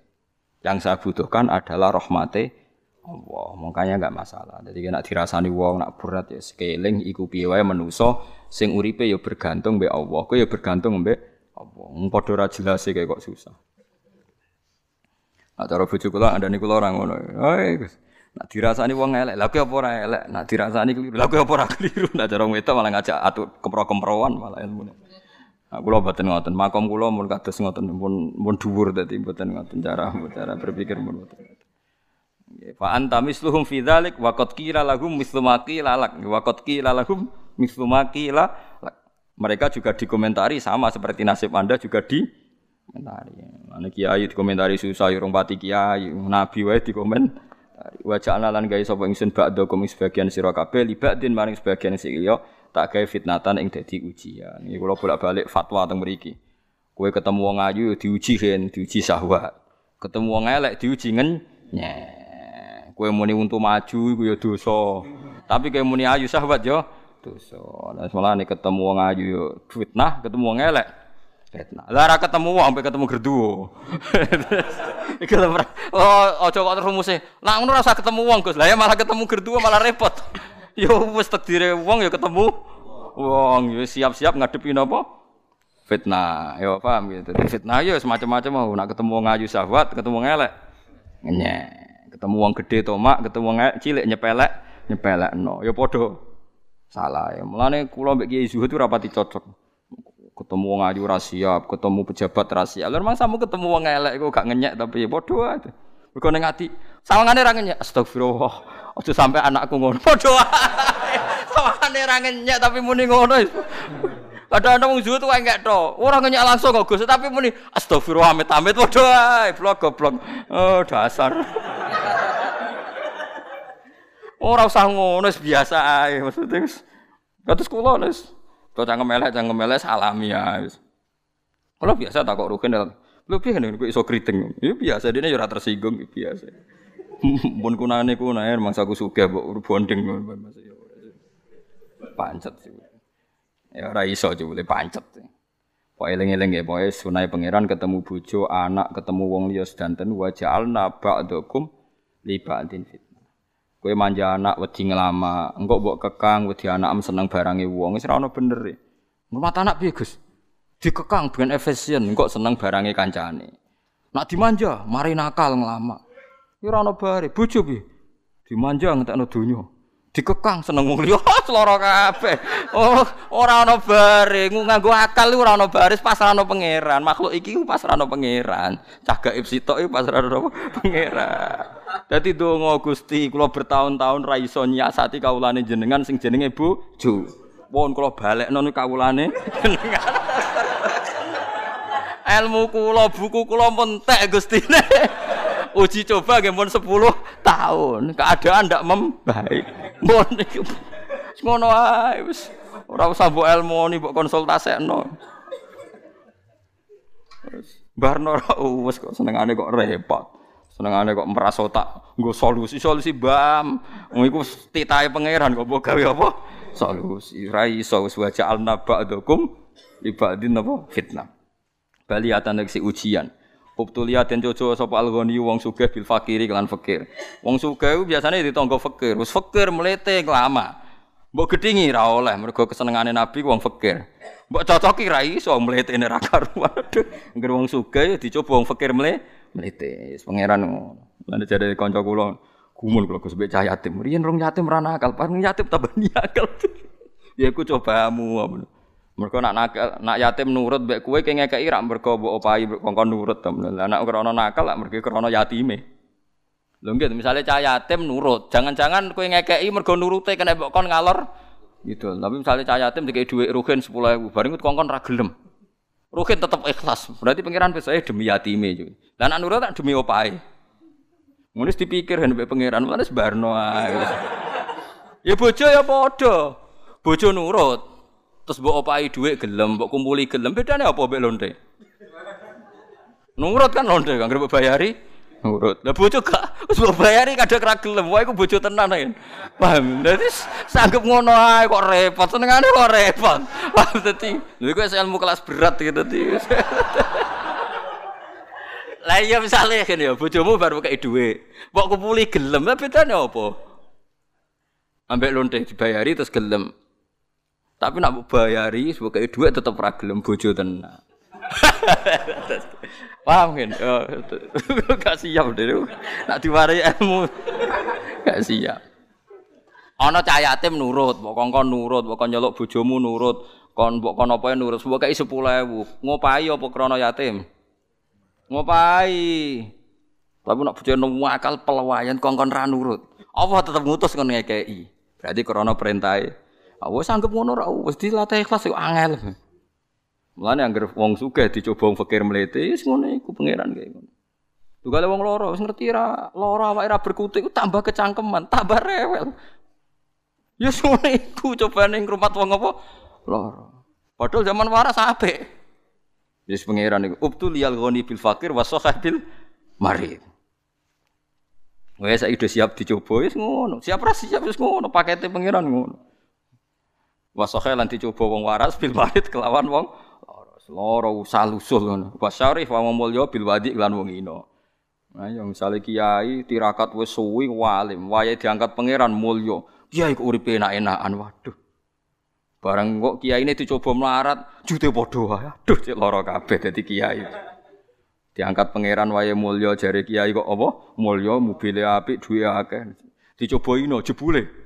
Yang saya butuhkan adalah rahmate Allah. Makanya enggak masalah. Jadi nak dirasani wong nak berat ya scaling iku piye wae manusa sing uripe ya bergantung mbek Allah. Kowe ya bergantung mbek Allah. Wong padha ora jelas kayak kok susah. Nah, cara bojo kula andane kula ora ngono. Hei, Nak dirasani wong elek, lha apa ora elek? Nak dirasani keliru, lha apa ora keliru? Nak cara wedok malah ngajak atu kempro-kemproan malah ilmune. Nah, kula boten ngoten, makom kula mun kados ngoten pun pun dhuwur dadi boten ngoten cara cara berpikir pun boten. Fa anta misluhum fi dzalik wa qad qila lahum mislu ma qila lak wa qad qila lahum mislu ma qila Mereka juga dikomentari sama seperti nasib Anda juga di komentari. Mana kiai dikomentari susah urung pati kiai, nabi wae dikomentari. Wa ja'alna lan gawe sapa ingsun ba'da kum sebagian sira kabeh libadin maring sebagian sing liya tak gawe fitnatan ing dadi ujian. Iki kula bolak-balik fatwa teng mriki. Kowe ketemu wong ayu diuji kan, diuji syahwat. Ketemu wong elek diuji ngenyek. Kowe muni untuk maju iku ya dosa. Tapi kowe muni ayu syahwat yo dosa. Lah malah nek ketemu wong ayu fitnah, ketemu wong elek fitnah. Lah ora ketemu wong sampai ketemu gerduwo. Iki lho. Oh, aja kok terus rumuse. Lah ngono ora usah ketemu wong, Gus. Lah ya malah ketemu gerduwo malah repot. Yo wis takdire wong ya ketemu wong ya siap-siap ngadepi napa? Fitnah. Yo paham gitu. Fitnah yo semacam-macam mau nak ketemu wong ayu sahabat, ketemu wong elek. Ketemu wong gede tomak, ketemu wong cilik nyepelek, nyepelekno. Yo padha salah ya. Mulane kula mbek Kiai Zuhud itu rapati cocok. Ketemu wong ayu ra siap, ketemu pejabat ra siap. Lha memang samu ketemu wong elek kok gak ngenyek tapi ya padha ae. Mergo ning ati sawangane ra. Astagfirullah. Ojo sampai anakku ngono. Padha wae. Sawangane ra tapi muni ngono. Kadang-kadang wong zuhud wae enggak to. Ora langsung kok Gus, tapi muni astagfirullah amit-amit padha wae. Blok goblok. Oh, dasar. Ora usah ngono biasa ae maksudnya wis. Kados kula wis To cangkem elek cangkem elek salami ya. Kalau biasa tak kok Lho piye ngene kok iso kriting. Ya biasa dene ya ora tersinggung ya biasa. Mun kunane kunae mangsa aku sugih mbok bonding pancet sih. Ya ora iso jebule pancet. Pokoke eling-eling ya, pokoke sunai pangeran ketemu bojo, anak, ketemu wong liya sedanten wa ja'alna ba'dakum li ba'din fitnah. Kowe manja anak wedi ngelama, engko mbok kekang wedi anak seneng barange wong, wis ora ono bener e. Rumah anak piye? Dikekang dengan efisien kok seneng barangnya kancane. Nak dimanja, mari nakal ngelama. Ya ora ono bare, bojo piye? Dimanja ngentekno donya. Dikekang seneng wong liya, seloro kabeh. Oh, ora ono bare, nganggo akal ora ono baris pasrahno pangeran. Makhluk iki pasrahno pangeran. Cah gaib sitok iki pasrahno pangeran. Dadi donga Gusti, kula bertahun-tahun ra iso nyiasati kawulane jenengan sing jenenge bojo. Pun kula balekno niku kawulane jenengan ilmu kula, buku kula mentek Gustine. Uji coba nggih mun 10 tahun. Keadaan ndak membaik. Mun iki ngono ae wis ora usah mbok ilmu ni mbok konsultasekno. Barno wis kok senengane kok repot. Senengane kok merasa tak nggo solusi solusi bam. Iku titahe pangeran kok mbok gawe apa? Solusi. Ra iso wis wajah al-naba'dukum ibadin apa fitnah. Baliatan si ujian. Ubtulia den coco sapa alghani wong sugih bil fakiri kelan fakir. Wong sugih ku biasane ditangga fakir. Wis fakir mlete lama. Mbok gedhingi ra oleh mergo kesenengane Nabi wong fakir. Mbok cocoki ra iso mletene ra karuan. Ngger wong sugih dicoba wong fakir mle mlete. Wis pangeran ngono. Lan jare kanca kula gumun kula Gus cah yatim. Riyen rong yatim ra nakal, pan yatim tambah nakal. ya aku cobamu. Mereka nak nakal, nak yatim nurut mbek kowe ki ngekeki rak mergo mbok opahi kongkon nurut to. Lah nak krana nakal lak mergo krana yatime. Lho nggih misale cah yatim nurut, jangan-jangan kowe ngekeki mergo nurute kena mbok kon ngalor gitu. Tapi misalnya cah yatim dikei dhuwit rugen 10.000, bareng kongkon ra gelem. Rugen tetep ikhlas. Berarti pangeran besok demi yatime juga. Lah nak nurut tak demi opahe. Ngono dipikir kan mbek pangeran, wis barno ae. Ya bojo ya padha. Bojo nurut. Terus mbok opahi dhuwit gelem, mbok kumpuli gelem, bedane apa mbek lonte? Nurut kan lonte kan mbok bayari nurut. Lah bojo gak wis mbok bayari kadang ra gelem, wae iku bojo tenan kan. Paham? Dadi sanggup ngono ae kok repot, senengane kok repot. Paham dadi. Lha iku ilmu kelas berat gitu dadi. Lah iya misale kan ya bojomu baru kei dhuwit. Mbok kumpuli gelem, bedane apa? Ambek lonte dibayari terus gelem. Tapi nak bayari sebagai duit tetap ragilem bojo tenan. Paham kan? Gak siap deh. Nak diwarai ilmu. Gak siap. Ana cah yatim nurut, mbok kongkon nurut, mbok nyeluk bojomu nurut, kon mbok kon apa nurut, mbok kei 10.000. Ngopahi apa krana yatim? Ngopahi. Tapi nak bojone akal pelawayan kongkon ra nurut. Apa tetep ngutus kon ngekeki? Berarti krana perintahe Wes anggap ngono ra wis dilatih ikhlas kok angel. Mulane anggere wong sugih dicoba wong fakir mlete wis ngono iku pangeran kaya ngono. Tugale wong loro wis ngerti ra lara awake ra berkutik iku tambah kecangkeman, tambah rewel. Ya ngono iku cobane ngrumat wong apa? Lara. Padahal zaman waras apik. Wis pangeran iku ubtul liyal ghani bil fakir wa bil marid. Wes saiki siap dicoba wis ngono. Siap ra siap wis ngono, pakete pangeran ngono. Wasohe lan dicoba wong waras bil walid kelawan wong. Loro usah lusul ngono. Wasyarif wa mulya bil wadi lan wong ino. Nah, yang misalnya kiai tirakat wis suwi walim, wayahe diangkat pangeran mulya. Kiai kok uripe enak-enakan. Waduh. Barang kok kiai ini dicoba melarat, jute wae. Aduh, cek lara kabeh dadi kiai. Diangkat pangeran wayahe mulya jare kiai kok apa? Mulya mobile apik, duwe akeh. Dicoba ino jebule.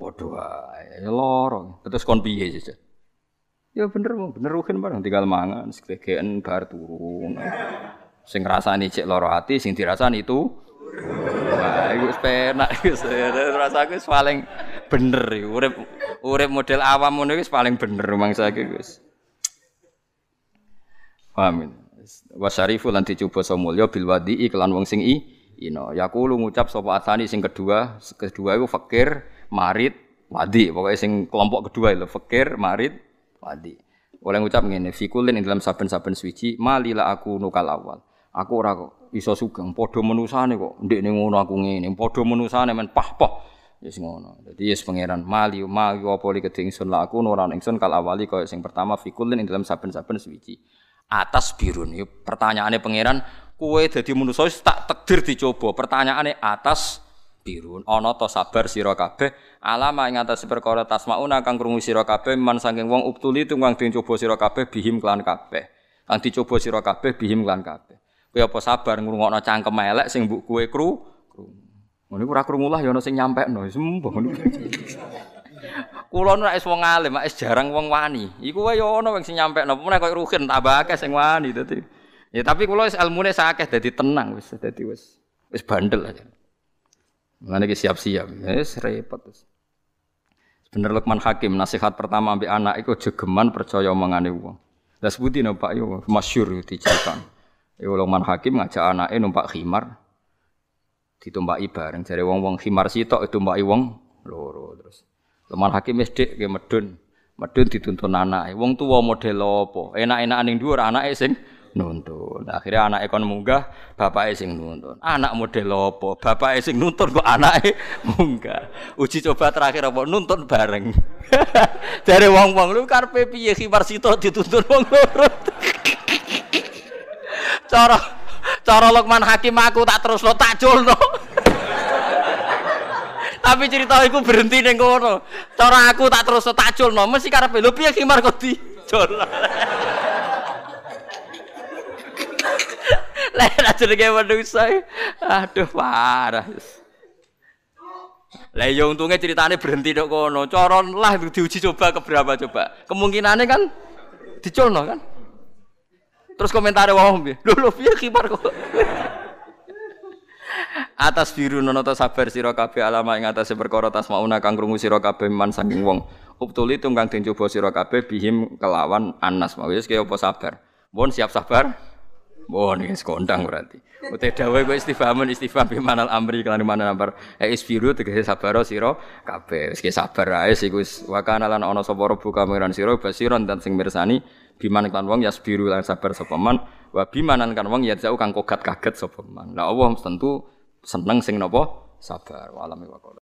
Padha wae lara. Terus kon piye sih? Ya bener bener rugen barang tinggal mangan segegen bar turun. Sing ngrasani cek lara ati, sing dirasani itu Wah, iku penak iku rasaku wis paling bener iku. Urip urip model awam ngono wis paling bener mangsa iki wis. Amin. Wasarifu lan dicoba samulya bil wadi iklan wong sing i ino. Yaqulu ngucap sapa asani sing kedua, kedua iku fakir marid, wadi. Pokoknya sing kelompok kedua itu fakir, marid, Wadi. Oleh ngucap ngene, fikulin ing dalam saben-saben suci, malila aku nukal awal. Aku ora kok iso sugeng padha menusane kok ndekne ngono aku ngene, padha menusane men pah-pah. Wis ngono. Dadi yes pangeran mali mali apa li kedhe la aku ora ingsun kal awali kaya sing pertama fikulin ing dalam saben-saben suci. Atas birun. Yo pertanyaane pangeran, kowe dadi manusa tak takdir dicoba. Pertanyaane atas birun. Ana to sabar sira kabeh alama ing atas perkara tasmauna kang krungu sira kabeh man saking wong uptuli tunggang dicoba sira kabeh bihim klan kabeh. Kang dicoba sira kabeh bihim klan kabeh. Kowe apa sabar ngrungokno cangkem elek sing mbok kowe kru Ngono ora krungu lah ya ana sing nyampekno, sembah. Kulo nek wis wong alim, wis jarang wong wani. Iku wae ya ana sing nyampekno, meneh koyo rugen tambah akeh sing wani dadi. Ya tapi kulo wis ilmune sakeh dadi tenang wis dadi wis wis bandel aja. Mulane ki siap-siap, wis repot wis. Bener Lukman Hakim nasihat pertama ambek anak iku jegeman percaya omongane wong. Lah sebuti no Pak yo masyhur diceritakan. Yo Lukman Hakim ngajak anake numpak khimar, ditumpaki bareng jare wong-wong khimar sitok ditumpaki wong loro terus. Leman hakim wis dik medun. Medun dituntun anake. Wong tuwa model apa? Enak-enakan ning dhuwur anake sing nuntun. Akhirnya anake kon munggah, bapake sing nuntun. Anak model apa? Bapake sing nuntun kok anake munggah. Uji coba terakhir apa? Nuntun bareng. Jare wong-wong lu karepe piye khimar sitok dituntun wong loro. Cara cara Lukman Hakim aku tak terus lo tak culno. Tapi cerita iku berhenti ning kono. Cara aku tak terus tak culno, mesti karepe lho piye khimar kok dicul. Lah jenenge manusa. Aduh parah. Lah ya untungnya ceritanya berhenti dok kono. Cara lah diuji coba ke berapa coba. Kemungkinannya kan diculno kan. Terus komentar wong piye? Lho lho piye kibar kok. atas biru nono to sabar sira kabeh alama ing atase perkara tasmauna kang krungu sira kabeh man saking wong. Uptuli tunggang den coba sira kabeh bihim kelawan anas mau wis kaya apa sabar. Mohon siap sabar. Mohon iki kondang berarti. Ute dawe kok istifhamun istifham bi manal amri kelan mana nambar e isbiru tegese sabar sira? Kabeh. Wis sabar ae sik wis. Wa kana lan ana sapa buka pangeran sira? Basiron dan sing mirsani biman kan wong yasbiru lan sabar sapa man. Wa bimanan kan wong ya jauh kang kogat kaget sapa man. Lah Allah tentu seneng sing napa? Sabar. Wa alami wa